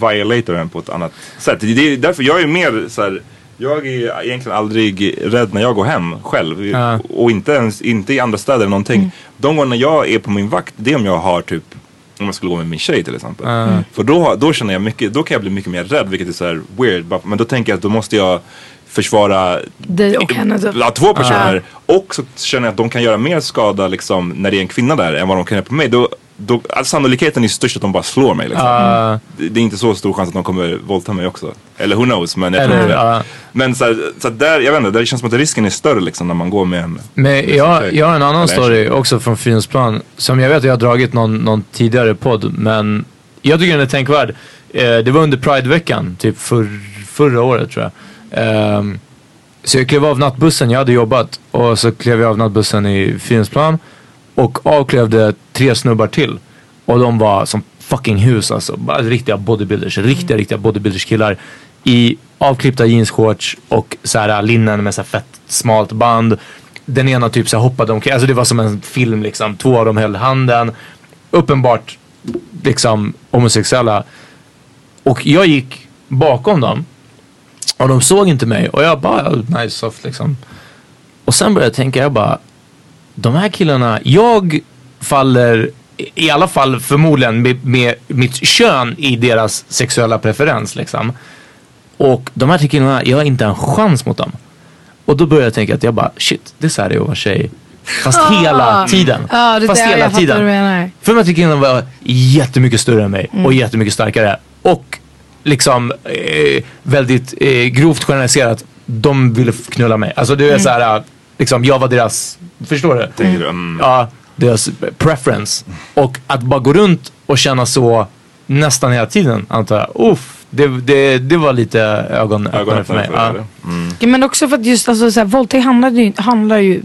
violator den på ett annat sätt. Det är därför jag är mer så här. Jag är egentligen aldrig rädd när jag går hem själv. Ja. Och inte ens inte i andra städer eller någonting. Mm. De gånger jag är på min vakt, det är om jag har typ om jag skulle gå med min tjej till exempel. Ja. För då, då känner jag mycket, då kan jag bli mycket mer rädd vilket är så här weird. Men då tänker jag att då måste jag försvara Dig och henne typ. Två personer. Och så känner jag att de kan göra mer skada liksom, när det är en kvinna där än vad de kan göra på mig. Då, då, alltså, sannolikheten är störst att de bara slår mig. Liksom. Ja. Det, det är inte så stor chans att de kommer våldta mig också. Eller who knows. Men, jag tror Eller, inte det. ja. men så, här, så där, jag vet inte, det känns som att risken är större liksom, när man går med en Men jag, tjej. jag har en annan Eller story också från Fridhemsplan. Som jag vet att jag har dragit någon, någon tidigare podd. Men jag tycker den är tänkvärd. Eh, det var under Prideveckan, typ för, förra året tror jag. Ehm, så jag klev av nattbussen, jag hade jobbat. Och så klev jag av nattbussen i Fridhemsplan. Och avklev det tre snubbar till. Och de var som fucking hus alltså. Riktiga bodybuilders. Riktiga, riktiga bodybuilders killar. I avklippta jeansshorts och så här linnen med så här fett smalt band. Den ena typ så här hoppade omkring. Alltså det var som en film liksom. Två av dem höll handen. Uppenbart liksom homosexuella. Och jag gick bakom dem. Och de såg inte mig. Och jag bara, "Oh, nice soft liksom. Och sen började jag tänka, jag bara, de här killarna, jag faller i alla fall förmodligen med, med mitt kön i deras sexuella preferens liksom. Och de här tre killarna, jag har inte en chans mot dem. Och då började jag tänka att jag bara, shit, det är så här det är att vara tjej. Fast Ah. hela tiden. Det Fast hela jag tiden. vad du menar. För de här tre killarna var jättemycket större än mig Mm. och jättemycket starkare. Och liksom eh, väldigt eh, grovt generaliserat, de ville knulla mig. Alltså det är Mm. så här, liksom jag var deras, förstår du? Tänker du? Mm. Ja, deras preference. Och att bara gå runt och känna så nästan hela tiden antar jag. Uff, det, det, det var lite ögonöppnare för mig. Ja. Ja, men också för att just alltså, så här, våldtäkt handlar ju, handlar ju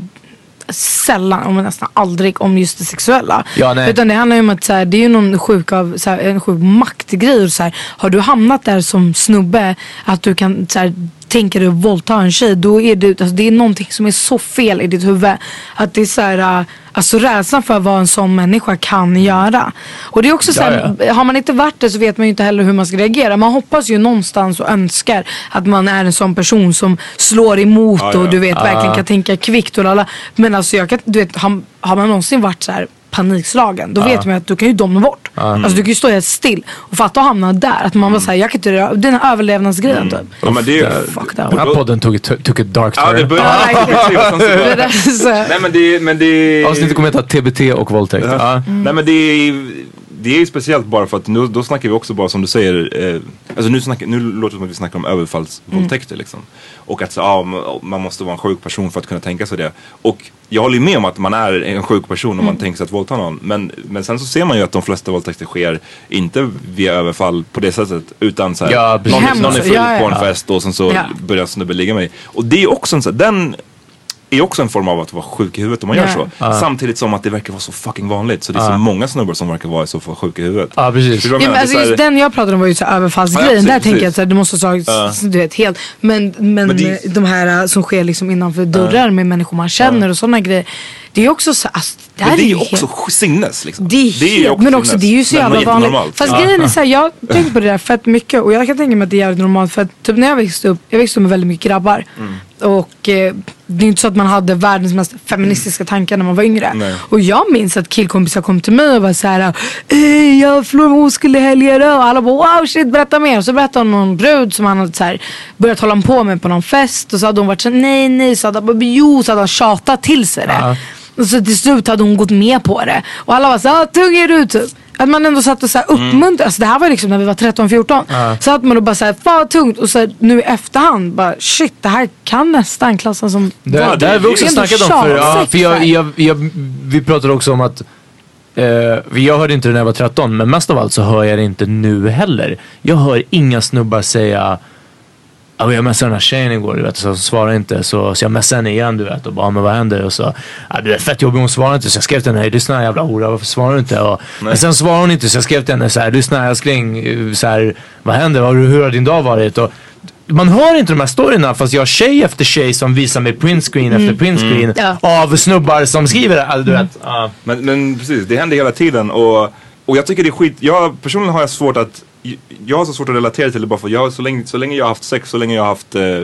sällan, om nästan aldrig, om just det sexuella. Ja, nej. Utan det handlar ju om att så här, det är ju någon sjuk, av, så här, en sjuk maktgrej. Och så här, har du hamnat där som snubbe att du kan så här, dig att våldta en tjej. Då är det, alltså, det är någonting som är så fel i ditt huvud. Att det är så här, äh, alltså rädslan för vad en sån människa kan göra. Och det är också så här, Ja, har man inte varit det så vet man ju inte heller hur man ska reagera. Man hoppas ju någonstans och önskar att man är en sån person som slår emot Ja, och du vet verkligen kan tänka kvickt och lalla. Men alltså jag kan, du vet, har, har man någonsin varit så här panikslagen då vet man ju att du kan ju domna bort. Alltså du kan ju stå helt still och fatta att hamna där. Att man bara säger jag kan inte röra, den här överlevnadsgrejen typ. Ja, men det är ju... Fuck that. Den här podden tog ett, tog ett dark Ja, det turn. börjar... Det är [laughs] här- Nej men det, men det... Avsnittet kommer heta TBT och våldtäkt. Ja. Nej men det är, det är ju speciellt bara för att nu, då snackar vi också bara som du säger, eh, alltså nu, snackar, nu låter det som att vi snackar om överfallsvåldtäkter liksom. Och att så, ja, man- måste vara en sjuk person för att kunna tänka sig det. Och jag håller ju med om att man är en sjuk person om man tänker sig att våldta någon. Men, men sen så ser man ju att de flesta våldtäkter sker inte via överfall på det sättet. Utan så här, Ja, någon, någon är full ja, ja. på en fest och sen så Ja. börjar snubben ligga med dig. Och det är också en så här, den är också en form av att vara sjuk i huvudet om man gör Ja. så. Samtidigt som att det verkar vara så fucking vanligt. Så det är så många snubbar som verkar vara så för sjuka i huvudet. Ja, precis. Du Ja, men alltså, just den jag pratade om var ju så överfallsgrejen. Ja, precis, Där tänker jag precis. att det måste ha du vet, helt. Men, men, Men det- de här äh, som sker liksom innanför dörrar med människor man känner och sådana grejer. Det är också så alltså, det här Men det är ju helt- också sinnes liksom. Det är, ju helt, men också sinnes. det är ju så jävla vanligt. jättenormalt. Fast Ja. grejen är såhär, jag [laughs] har tänkt på det där fett mycket och jag kan tänka mig att det är jävligt normalt för att typ när jag växte upp, jag växte upp med väldigt mycket grabbar. Mm. Och eh, det är inte så att man hade världens mest feministiska tankar när man var yngre. Nej. Och jag minns att killkompisar kom till mig och var såhär, Ey, jag förlorade min oskuld i helgen och alla bara wow shit berätta mer. Och så berättade hon om någon brud som han hade så här, börjat hålla på med på någon fest och så hade hon varit såhär nej nej, så hade han bara jo, så hade han tjatat till sig det. Ja. Och så till slut hade hon gått med på det. Och alla var såhär, ah, tung är du typ. Att man ändå satt och så här uppmuntrade. Alltså det här var liksom när vi var 13-14. Så att man då bara såhär, fan vad tungt. Och så här, nu i efterhand bara shit det här kan nästan klassas som Det, Ja, det har vi det- också det snackat om. För, ja, för jag, jag, jag, vi pratade också om att eh, jag hörde inte det när jag var 13 men mest av allt så hör jag det inte nu heller. Jag hör inga snubbar säga Ja, jag messade den här tjejen igår du vet, så hon svarade inte så, så jag messade henne igen du vet och bara men vad händer? Och så, ja, du är fett jobbig hon svarar inte så jag skrev till henne, lyssna jävla hora varför svarar du inte? Och, men sen svarade hon inte så jag skrev till henne så här, lyssna älskling, så här, vad händer? Hur, hur har din dag varit? Och, man hör inte de här storyna fast jag har tjej efter tjej som visar mig printscreen efter printscreen Ja. av snubbar som skriver det. Alltså, du vet, ja. Men, men precis, det händer hela tiden och, och jag tycker det är skit. Jag, personligen har jag svårt att, jag har så svårt att relatera till det bara för jag, så, länge, så länge jag har haft sex, så länge jag har haft eh,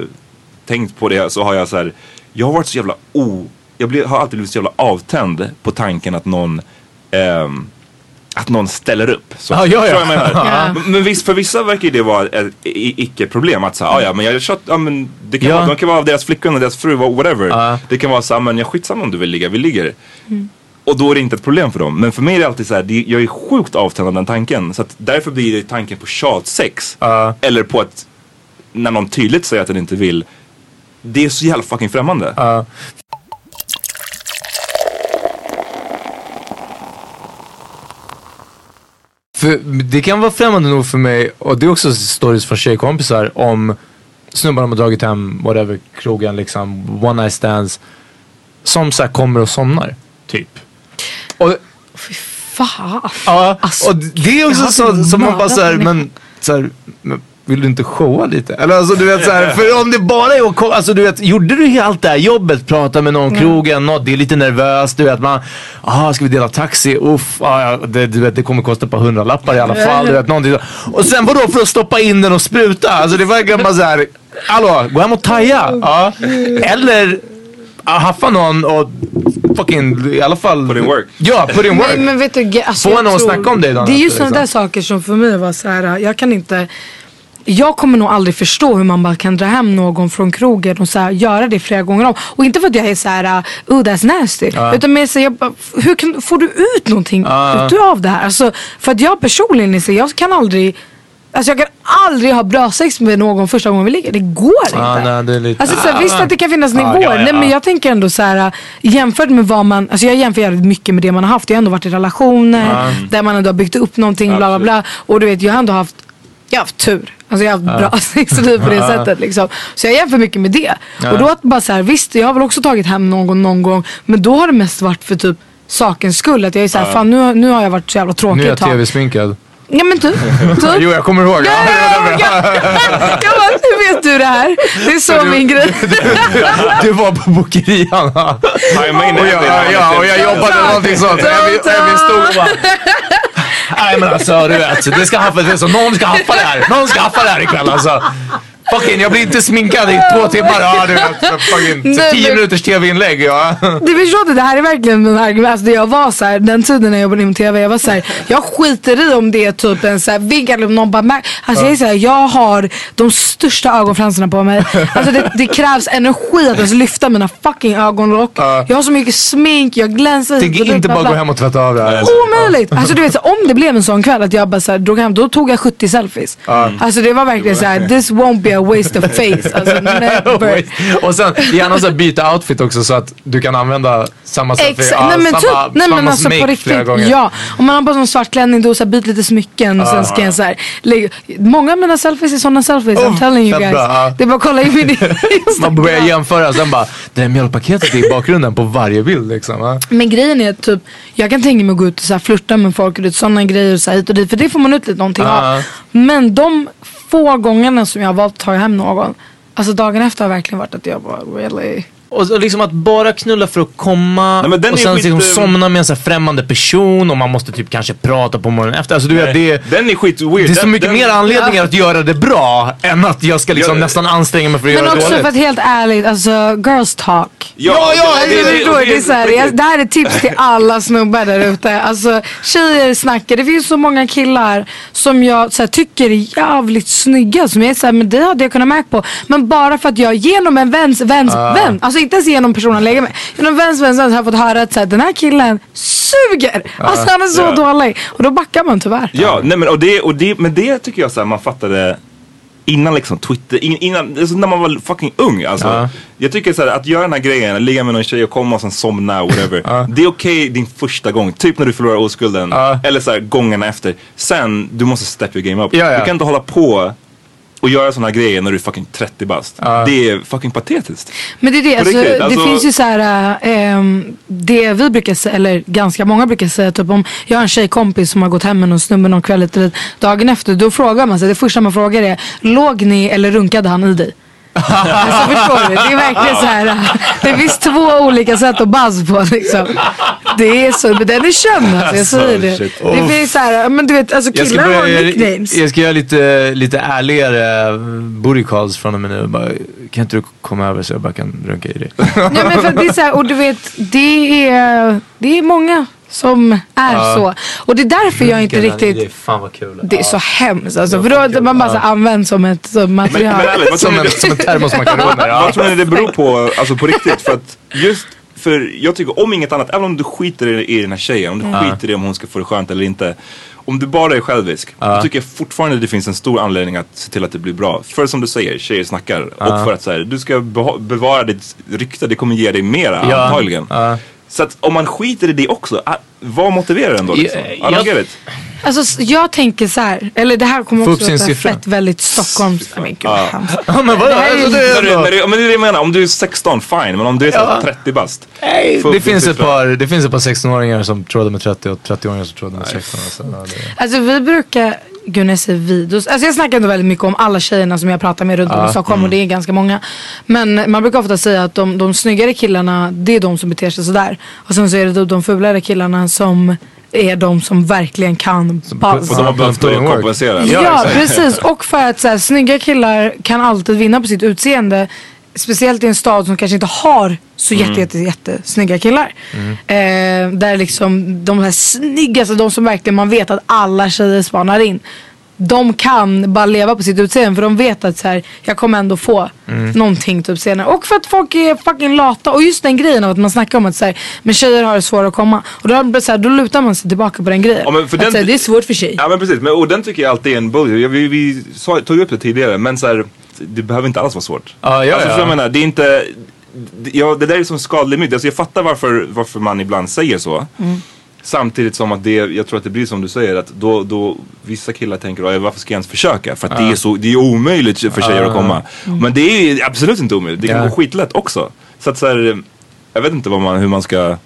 tänkt på det så har jag så här, jag har varit så jävla o, jag blir, har alltid blivit så jävla avtänd på tanken att någon ehm, att någon ställer upp. Så, Ja, ja, ja. [laughs] Ja. Men, men visst, för vissa verkar det vara ett icke-problem. Att säga, ah, ja men jag kört, ja men det kan Ja. vara, de kan vara deras flickvän och deras fru, whatever. Ja. Det kan vara så här, men jag skitsamma om du vill ligga, vi ligger. Och då är det inte ett problem för dem. Men för mig är det alltid så här, det, jag är sjukt avtänd av den tanken. Så att därför blir det tanken på tjatsex. Ja. Eller på att, när någon tydligt säger att den inte vill. Det är så jävla fucking främmande. Ja. För det kan vara främmande nog för mig och det är också stories från tjejkompisar om snubbar de har dragit hem, whatever, krogen liksom, one night stands. Som så kommer och somnar, typ. Och, fan. ja, Alltså, och det är också så, hade som man bara människor. men, så här, men vill du inte showa lite? Eller alltså du vet såhär, för om det bara är att alltså du vet, gjorde du allt det här jobbet, prata med någon, krogen, något, det är lite nervöst, du vet man, aha ska vi dela taxi, uff, ah, det, du vet, det kommer kosta ett par hundralappar i alla fall, du vet någonting så. Och sen vadå för att stoppa in den och spruta? Alltså det verkar bara såhär, hallå, gå hem och taja. Ja. Eller ah, haffa någon och fucking, i alla fall. Put in work. Ja, put in work. Men, men vet du, alltså, Få någon att snacka om dig Det är ju sådana liksom. där saker som för mig var så här. jag kan inte jag kommer nog aldrig förstå hur man bara kan dra hem någon från krogen och så här, göra det flera gånger om. Och inte för att jag är så här, oh that's nasty. Utan mer så här, jag bara, hur kan, får du ut någonting Ja. utav det här? Alltså, för att jag personligen så, jag kan aldrig Alltså jag kan aldrig ha bra sex med någon första gången vi ligger. Det går inte. Ah, nej, det lite... Alltså så här, visst att det kan finnas Ah, nivåer. ja, ja, Nej, men ja. jag tänker ändå så här jämfört med vad man, alltså jag jämför jävligt mycket med det man har haft. Jag har ändå varit i relationer Ja. där man ändå har byggt upp någonting bla bla bla. Och du vet jag har ändå haft, jag har haft tur. Alltså jag har haft Ja. bra sexliv på det sättet liksom. Så jag jämför mycket med det. Och då att bara så här, visst jag har väl också tagit hem någon någon gång. Men då har det mest varit för typ sakens skull. Att jag är såhär, fan nu, nu har jag varit så jävla tråkig Nu är jag tv-sminkad. Ja men typ. typ. Jo, jag kommer ihåg. Ja, ja, ja, ja. Jag bara, hur vet du det här? Det är så min grej. [laughs] Du var på bokerian. det. jag, ja, ja, och jag jobbade någonting sånt. Emil stod och bara... Nej men alltså du vet, det ska haffa, det är så, någon ska haffa det här. Någon ska haffa det här ikväll alltså. Fucking, jag blir inte sminkad i två timmar. Ja, du vet, fucking, så Nej, tio minuters tv-inlägg. Ja. Du förstår inte, det här är verkligen den argument. Alltså, det jag var så här, den tiden när jag jobbade inom TV, jag var så här, jag skiter i om det är typ en så här vinkel eller om någon bara Alltså jag är så här, jag har de största ögonfransarna på mig. Alltså det, det krävs energi att ens lyfta mina fucking ögonlock. Jag har så mycket smink, jag glänser. Tänk inte bla, bara gå hem och tvätta av det här. Omöjligt! Alltså du vet så, om det blev en sån kväll att jag bara så här, drog hem, då tog jag 70 selfies. Ja. Alltså det var verkligen så här: this won't be a waste of face. Alltså [laughs] never. och sen gärna så byta outfit också så att du kan använda samma. Exakt, ja, nej men, samma, typ, nej, men samma alltså på riktigt. gånger. Ja, om man har sig en svart klänning då så byt lite smycken och Ja. sen ska jag så här, lägga, Många av mina selfies är sådana selfies, I'm Oh, telling you guys. bra. Det är bara att kolla i min Man börjar jämföra sen bara, det där mjölkpaketet är i bakgrunden på varje bild liksom. va? Men grejen är typ, jag kan tänka mig att gå ut och så här, flirta med folk och sådana grejer så här, hit och dit. För det får man ut lite någonting av. Men de få gångerna som jag har valt att ta hem någon. Alltså dagen efter har verkligen varit att jag bara really. Och så liksom att bara knulla för att komma Nej, men den och sen skit- liksom somna med en så här främmande person och man måste typ kanske prata på morgonen efter. Alltså du vet, det, är- Den är skit weird. det är så Den- mycket den- mer anledningar att göra det bra än att jag ska liksom Ja. nästan anstränga mig för att Men göra det också dåligt. för att helt ärligt, alltså girls talk. Ja, ja, det- det- det- det, är så här, jag, det här är tips till [laughs] alla snubbar där ute. Alltså tjejer snackar, det finns så många killar som jag så här, tycker är jävligt snygga. Som jag är så här, men det hade jag kunnat märka på. Men bara för att jag genom en väns väns Ah. vän, alltså inte ens genom personen jag lägger med. Genom väns väns vän har jag fått höra att så här, den här killen suger. Alltså han är så Ja. dålig. Och då backar man tyvärr. Ja, nej men, och det, och det, men det tycker jag så här, man fattade innan liksom Twitter, in, innan, alltså när man var fucking ung alltså. Ja. Jag tycker så här, att göra den här grejen, ligga med någon tjej och komma och sen somna whatever. [laughs] Det är okej din första gång, typ när du förlorar oskulden. Eller så här, gångerna efter. Sen, du måste step your game up. Ja, ja. Du kan inte hålla på och göra sådana grejer när du är fucking 30 bast. Det är fucking patetiskt. Men det är det, alltså, det alltså- finns ju så här, äh, det vi brukar säga, eller ganska många brukar säga, typ om jag har en tjejkompis som har gått hem med någon snubbe någon kväll eller dagen efter, då frågar man sig, det första man frågar är, låg ni eller runkade han i dig? Alltså förstår du? Det är verkligen så här. Det finns två olika sätt att buzz på liksom. Det är så, men den är känd alltså, jag säger det. shit. Det Uff. finns så här, men du vet alltså Jag killar har börja, nicknames. jag ska göra lite, lite ärligare booty calls från och med nu. Bara, kan inte du komma över så jag bara kan runka i dig? Ja men för det är så här, och du vet, det är, det är många som är Ja. så. Och det är därför jag inte riktigt, Det är fan vad kul. det är så hemskt alltså. För då är man bara så här använd som ett som material. Men, men ärligt, Som en, det- som en termosmakaroner. Ja. Vad tror ni det beror på, alltså på riktigt? För att just, för jag tycker om inget annat, även om du skiter i, i den här tjejen, om du Mm. skiter i om hon ska få det skönt eller inte. Om du bara är självisk, då tycker jag fortfarande det finns en stor anledning att se till att det blir bra. För som du säger, tjejer snackar. Och för att så här, du ska bevara ditt rykte, det kommer ge dig mera Ja. antagligen. Ja. Så att om man skiter i det också, ah, vad motiverar den då liksom? I jag- get it. Alltså jag tänker så här, eller det här kommer Få också låta fett väldigt Stockholms... Men gud vad hemskt. Ja, men vadå? Det här är Alltså, det ju- är Men det, men, är det jag menar, om du är 16 fine, men om du är Ja. 30 bast. Nej, det, finns ett par, det finns ett par 16-åringar som trådar med 30 och 30-åringar som trådar med 16. Alltså, ja, det... Alltså vi brukar, gud när jag säger vi, då, alltså jag snackar ändå väldigt mycket om alla tjejerna som jag pratar med runt om i Stockholm mm. och det är ganska många. Men man brukar ofta säga att de, de snyggare killarna, det är de som beter sig sådär. Och sen så är det de, de fulare killarna som är de som verkligen kan buzz. Och de har behövt kompensera. Ja, precis. Och för att så här, snygga killar kan alltid vinna på sitt utseende. Speciellt i en stad som kanske inte har så Mm. jätte, jätte, jätte snygga killar. Eh, där liksom de här snyggaste, de som verkligen man vet att alla tjejer spanar in. de kan bara leva på sitt utseende för de vet att så här, jag kommer ändå få Mm. någonting typ senare. Och för att folk är fucking lata och just den grejen av att man snackar om att så här, men tjejer har det svårare att komma. Och då, så här, då lutar man sig tillbaka på den grejen. Ja, men för att, den- så här, det är svårt för tjej. Ja men precis, men, och den tycker jag alltid är en bullshit. Vi, vi sa, tog upp det tidigare, men så det behöver inte alls vara svårt. Ja, ja, alltså, ja. för Jag menar, det är inte, ja, det där är som skadlig myt. Alltså, jag fattar varför, varför man ibland säger så. Mm. Samtidigt som att det, jag tror att det blir som du säger att då, då vissa killar tänker "Oj, varför ska jag ens försöka? För att Ja. det är så, det är omöjligt för tjejer Ja. att komma. Mm. Men det är absolut inte omöjligt, det kan Ja. gå skitlätt också. Så att så här, jag vet inte man, hur man ska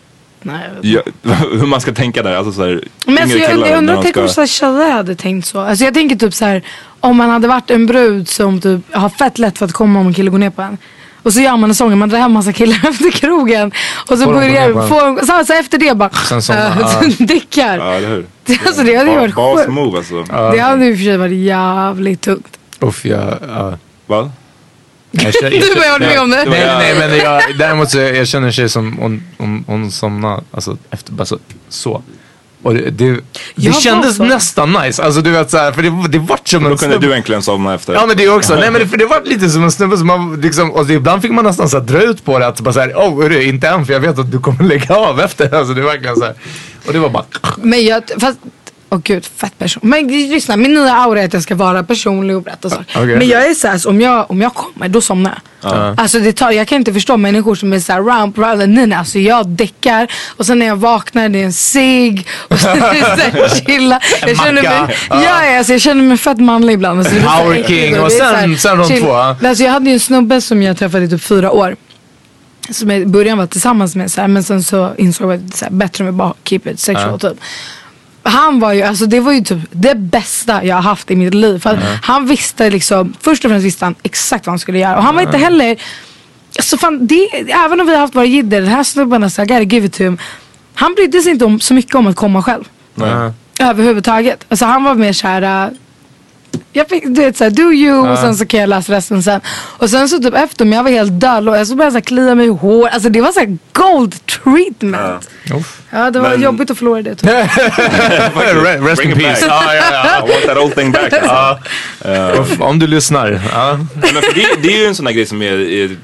Nej, Ja, [laughs] hur man ska tänka där. Alltså så här, Men alltså, jag, jag undrar, tänk om ska- så här tjejer hade tänkt så. Alltså jag tänker typ så här, om man hade varit en brud som typ har fett lätt för att komma om en kille går ner på en. Och så gör man en sång, man drar hem massa killar [laughs] efter krogen. Och så Får börjar, en? får, så, så efter det bara, Sen somnar, [laughs] äh, ja. dickar. Ja, eller hur? Alltså det hade ju varit sjukt. alltså. Det hade ju för sig varit jävligt tungt. Uff. Ja. Vad? Jag känner- Du jag håller med om det. Nej, nej men jag, [laughs] däremot så jag känner en tjej som hon, hon, hon somnade alltså, efter bara så. så. Och det, det, det var kändes så. nästan nice. Alltså du vet såhär, för det, det vart som en Då kunde snubbe- du äntligen somna efter. Ja men det också. Nej men det, för det var lite som en snubbe som man liksom, och ibland fick man nästan så här, dra ut på det att bara såhär, oh hörru, inte än för jag vet att du kommer lägga av efter. Alltså det är verkligen såhär. Och det var bara, Men jag, fast, åh gud, fett person. Men lyssna, min nya aura är att jag ska vara personlig och berätta saker. Okej. Men jag är såhär, så om jag, om jag kommer, då somnar jag. Ja. Alltså det tar, jag kan inte förstå människor som är såhär round proud. Nej nej, alltså jag däckar och sen när jag vaknar det är en cigg och sen är det såhär [laughs] chilla. Jag känner mig, macka. ja. Ja, alltså, jag känner mig fett manlig ibland. Alltså, Power king och sen- här sen de chill. två. Alltså jag hade ju en snubbe som jag träffade i typ fyra år. Som jag i början var tillsammans med så här, men sen så insåg jag att det är bättre med bara keep it sexual Ja. typ. Han var ju, alltså det var ju typ det bästa jag har haft i mitt liv. För att han visste liksom, först och främst visste han exakt vad han skulle göra. Och han var inte heller, alltså fan, det, även om vi har haft våra jidder, den här snubben, alltså, I gotta give it to him. Han brydde sig inte om, så mycket om att komma själv. Överhuvudtaget. Alltså han var mer såhär, uh, jag fick, du vet såhär, do you och sen så kan jag läsa resten sen. Och sen så typ efter mig, jag var helt död och jag så började jag klia mig i hår. Alltså det var såhär gold treatment. uff. Ja det var Men- jobbigt att förlora det. [laughs] Re- Rest in peace. back. Ja, ja, ja. I want that old thing back. Alltså. Ja. [laughs] Uff, Om du lyssnar. Ja. Nej, men för det, det är ju en sån här grej som är, är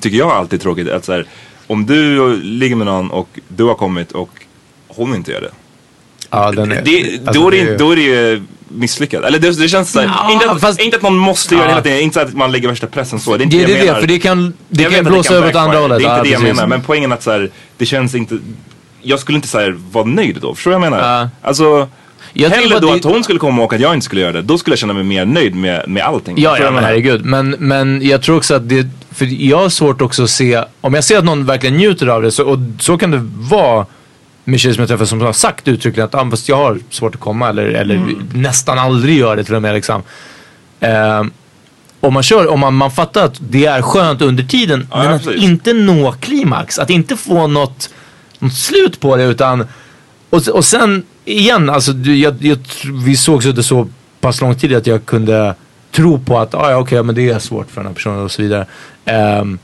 tycker jag alltid är tråkigt. Att så här, om du ligger med någon och du har kommit och hon inte gör det. Ja, den är, det alltså, då, är det, det är- då är det ju misslyckat. Eller det, det känns såhär, Ja, inte, att, fast- inte att man måste göra det Ja. hela tiden, inte så att man lägger värsta pressen så. Det är inte Det är det det, jag det, menar. för det kan, det Jag kan att blåsa över åt andra hållet. Det är inte Ja, det jag precis. menar. Men poängen att så här, det känns inte, jag skulle inte så här, vara nöjd då. Förstår du vad jag menar? Ja. Alltså, Jag hellre då att att det- hon skulle komma och att jag inte skulle göra det. Då skulle jag känna mig mer nöjd med, med allting. Ja, ja men herregud. Men, men jag tror också att det, för jag har svårt också att se, om jag ser att någon verkligen njuter av det, så, och så kan det vara med tjejer som jag träffar som har sagt uttryckligen att ah, fast jag har svårt att komma eller, eller nästan aldrig gör det till och med. Liksom. Ehm, om man kör, om man, man fattar att det är skönt under tiden Ja, men ja, att inte nå klimax, att inte få något, något slut på det utan och, och sen igen, alltså, jag, jag, vi sågs under så pass lång tid att jag kunde tro på att ah, ja, okej, men det är svårt för den här personen och så vidare. Um,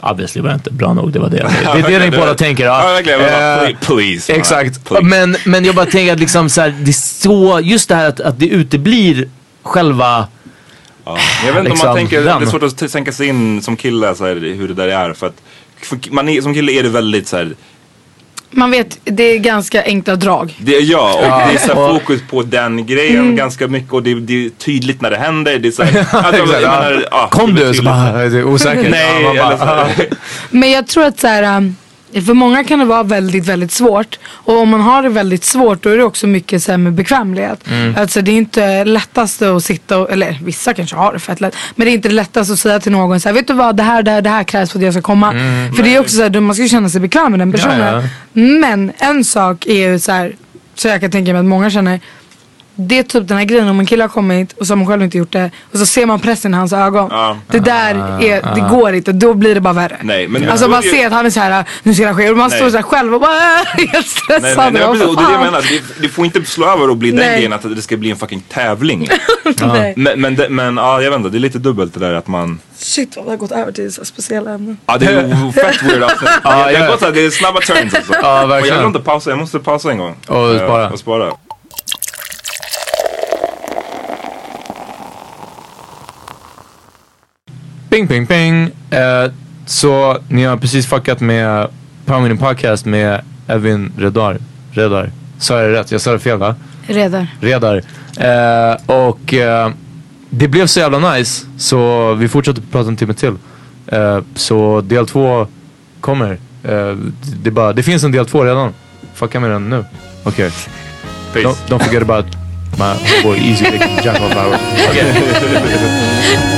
Obviously var jag inte bra nog, det var det. [laughs] Det är det ni båda tänker. Ja, Eh, please. Exakt. Please. Men, men jag bara tänker att liksom så här, det är så, just det här att, att det uteblir själva Ja. Jag vet inte om Liksom, man tänker, den. det är svårt att tänka sig in som kille så här, hur det där är. För att för man är, som kille är det väldigt så här, Man vet, det är ganska enkla drag. det, ja, och Ja, det är så fokus på den grejen ganska mycket och det, det är tydligt när det händer. Det är så här, [laughs] alltså, Exakt, menar, ja, Kom du? Så bara, det är osäkert. Nej, Ja, man eller så bara, här, Men jag tror att så här, um, för många kan det vara väldigt, väldigt svårt. Och om man har det väldigt svårt då är det också mycket så med bekvämlighet. Alltså det är inte lättast att sitta och, eller vissa kanske har det fett lätt. Men det är inte det lättaste att säga till någon så här, vet du vad det här, det här, det här krävs för att jag ska komma. För det är också så här, man ska ju känna sig bekväm med den personen. Ja, Men en sak är ju så här, så jag kan tänka mig att många känner. Det är typ den här grejen om en kille har kommit och så har man själv inte gjort det. Och så ser man pressen i hans ögon. Ja. Det där är, det går inte. Då blir det bara värre. Nej, men Alltså man det ser att han är så här, nu ska det ske. Och man Nej. står så här själv och bara helt Nej, stressad. nej, nej, Ja, precis, och det är det jag fan. menar. Det, det får inte slå över och bli den Nej. grejen att det ska bli en fucking tävling. [laughs] Nej. men, men, det, men ja, jag vet inte, det är lite dubbelt det där att man Shit vad vi har gått över till så speciella ämnen. Ja det är fett weird avsnitt. Ja, jag, ja. har gått såhär, det är snabba turns [laughs] alltså. Ja, och verkligen. jag vill inte pausa, jag måste pausa en gång. Och Eh, spara. Och spara. Ping ping ping. Eh, så ni har precis fuckat med Power Podcast med Evin Redar. Redar. Sa jag det rätt? Jag sa det fel va? Redar. Redar. Eh, och eh, det blev så jävla nice så vi fortsätter prata en timme till. Så del två kommer. Det, bara, det finns en del två redan. Fucka med den nu. Okej. Okay. Don't, don't forget about my boy Easy Jack of Power. [laughs] Okay. [laughs]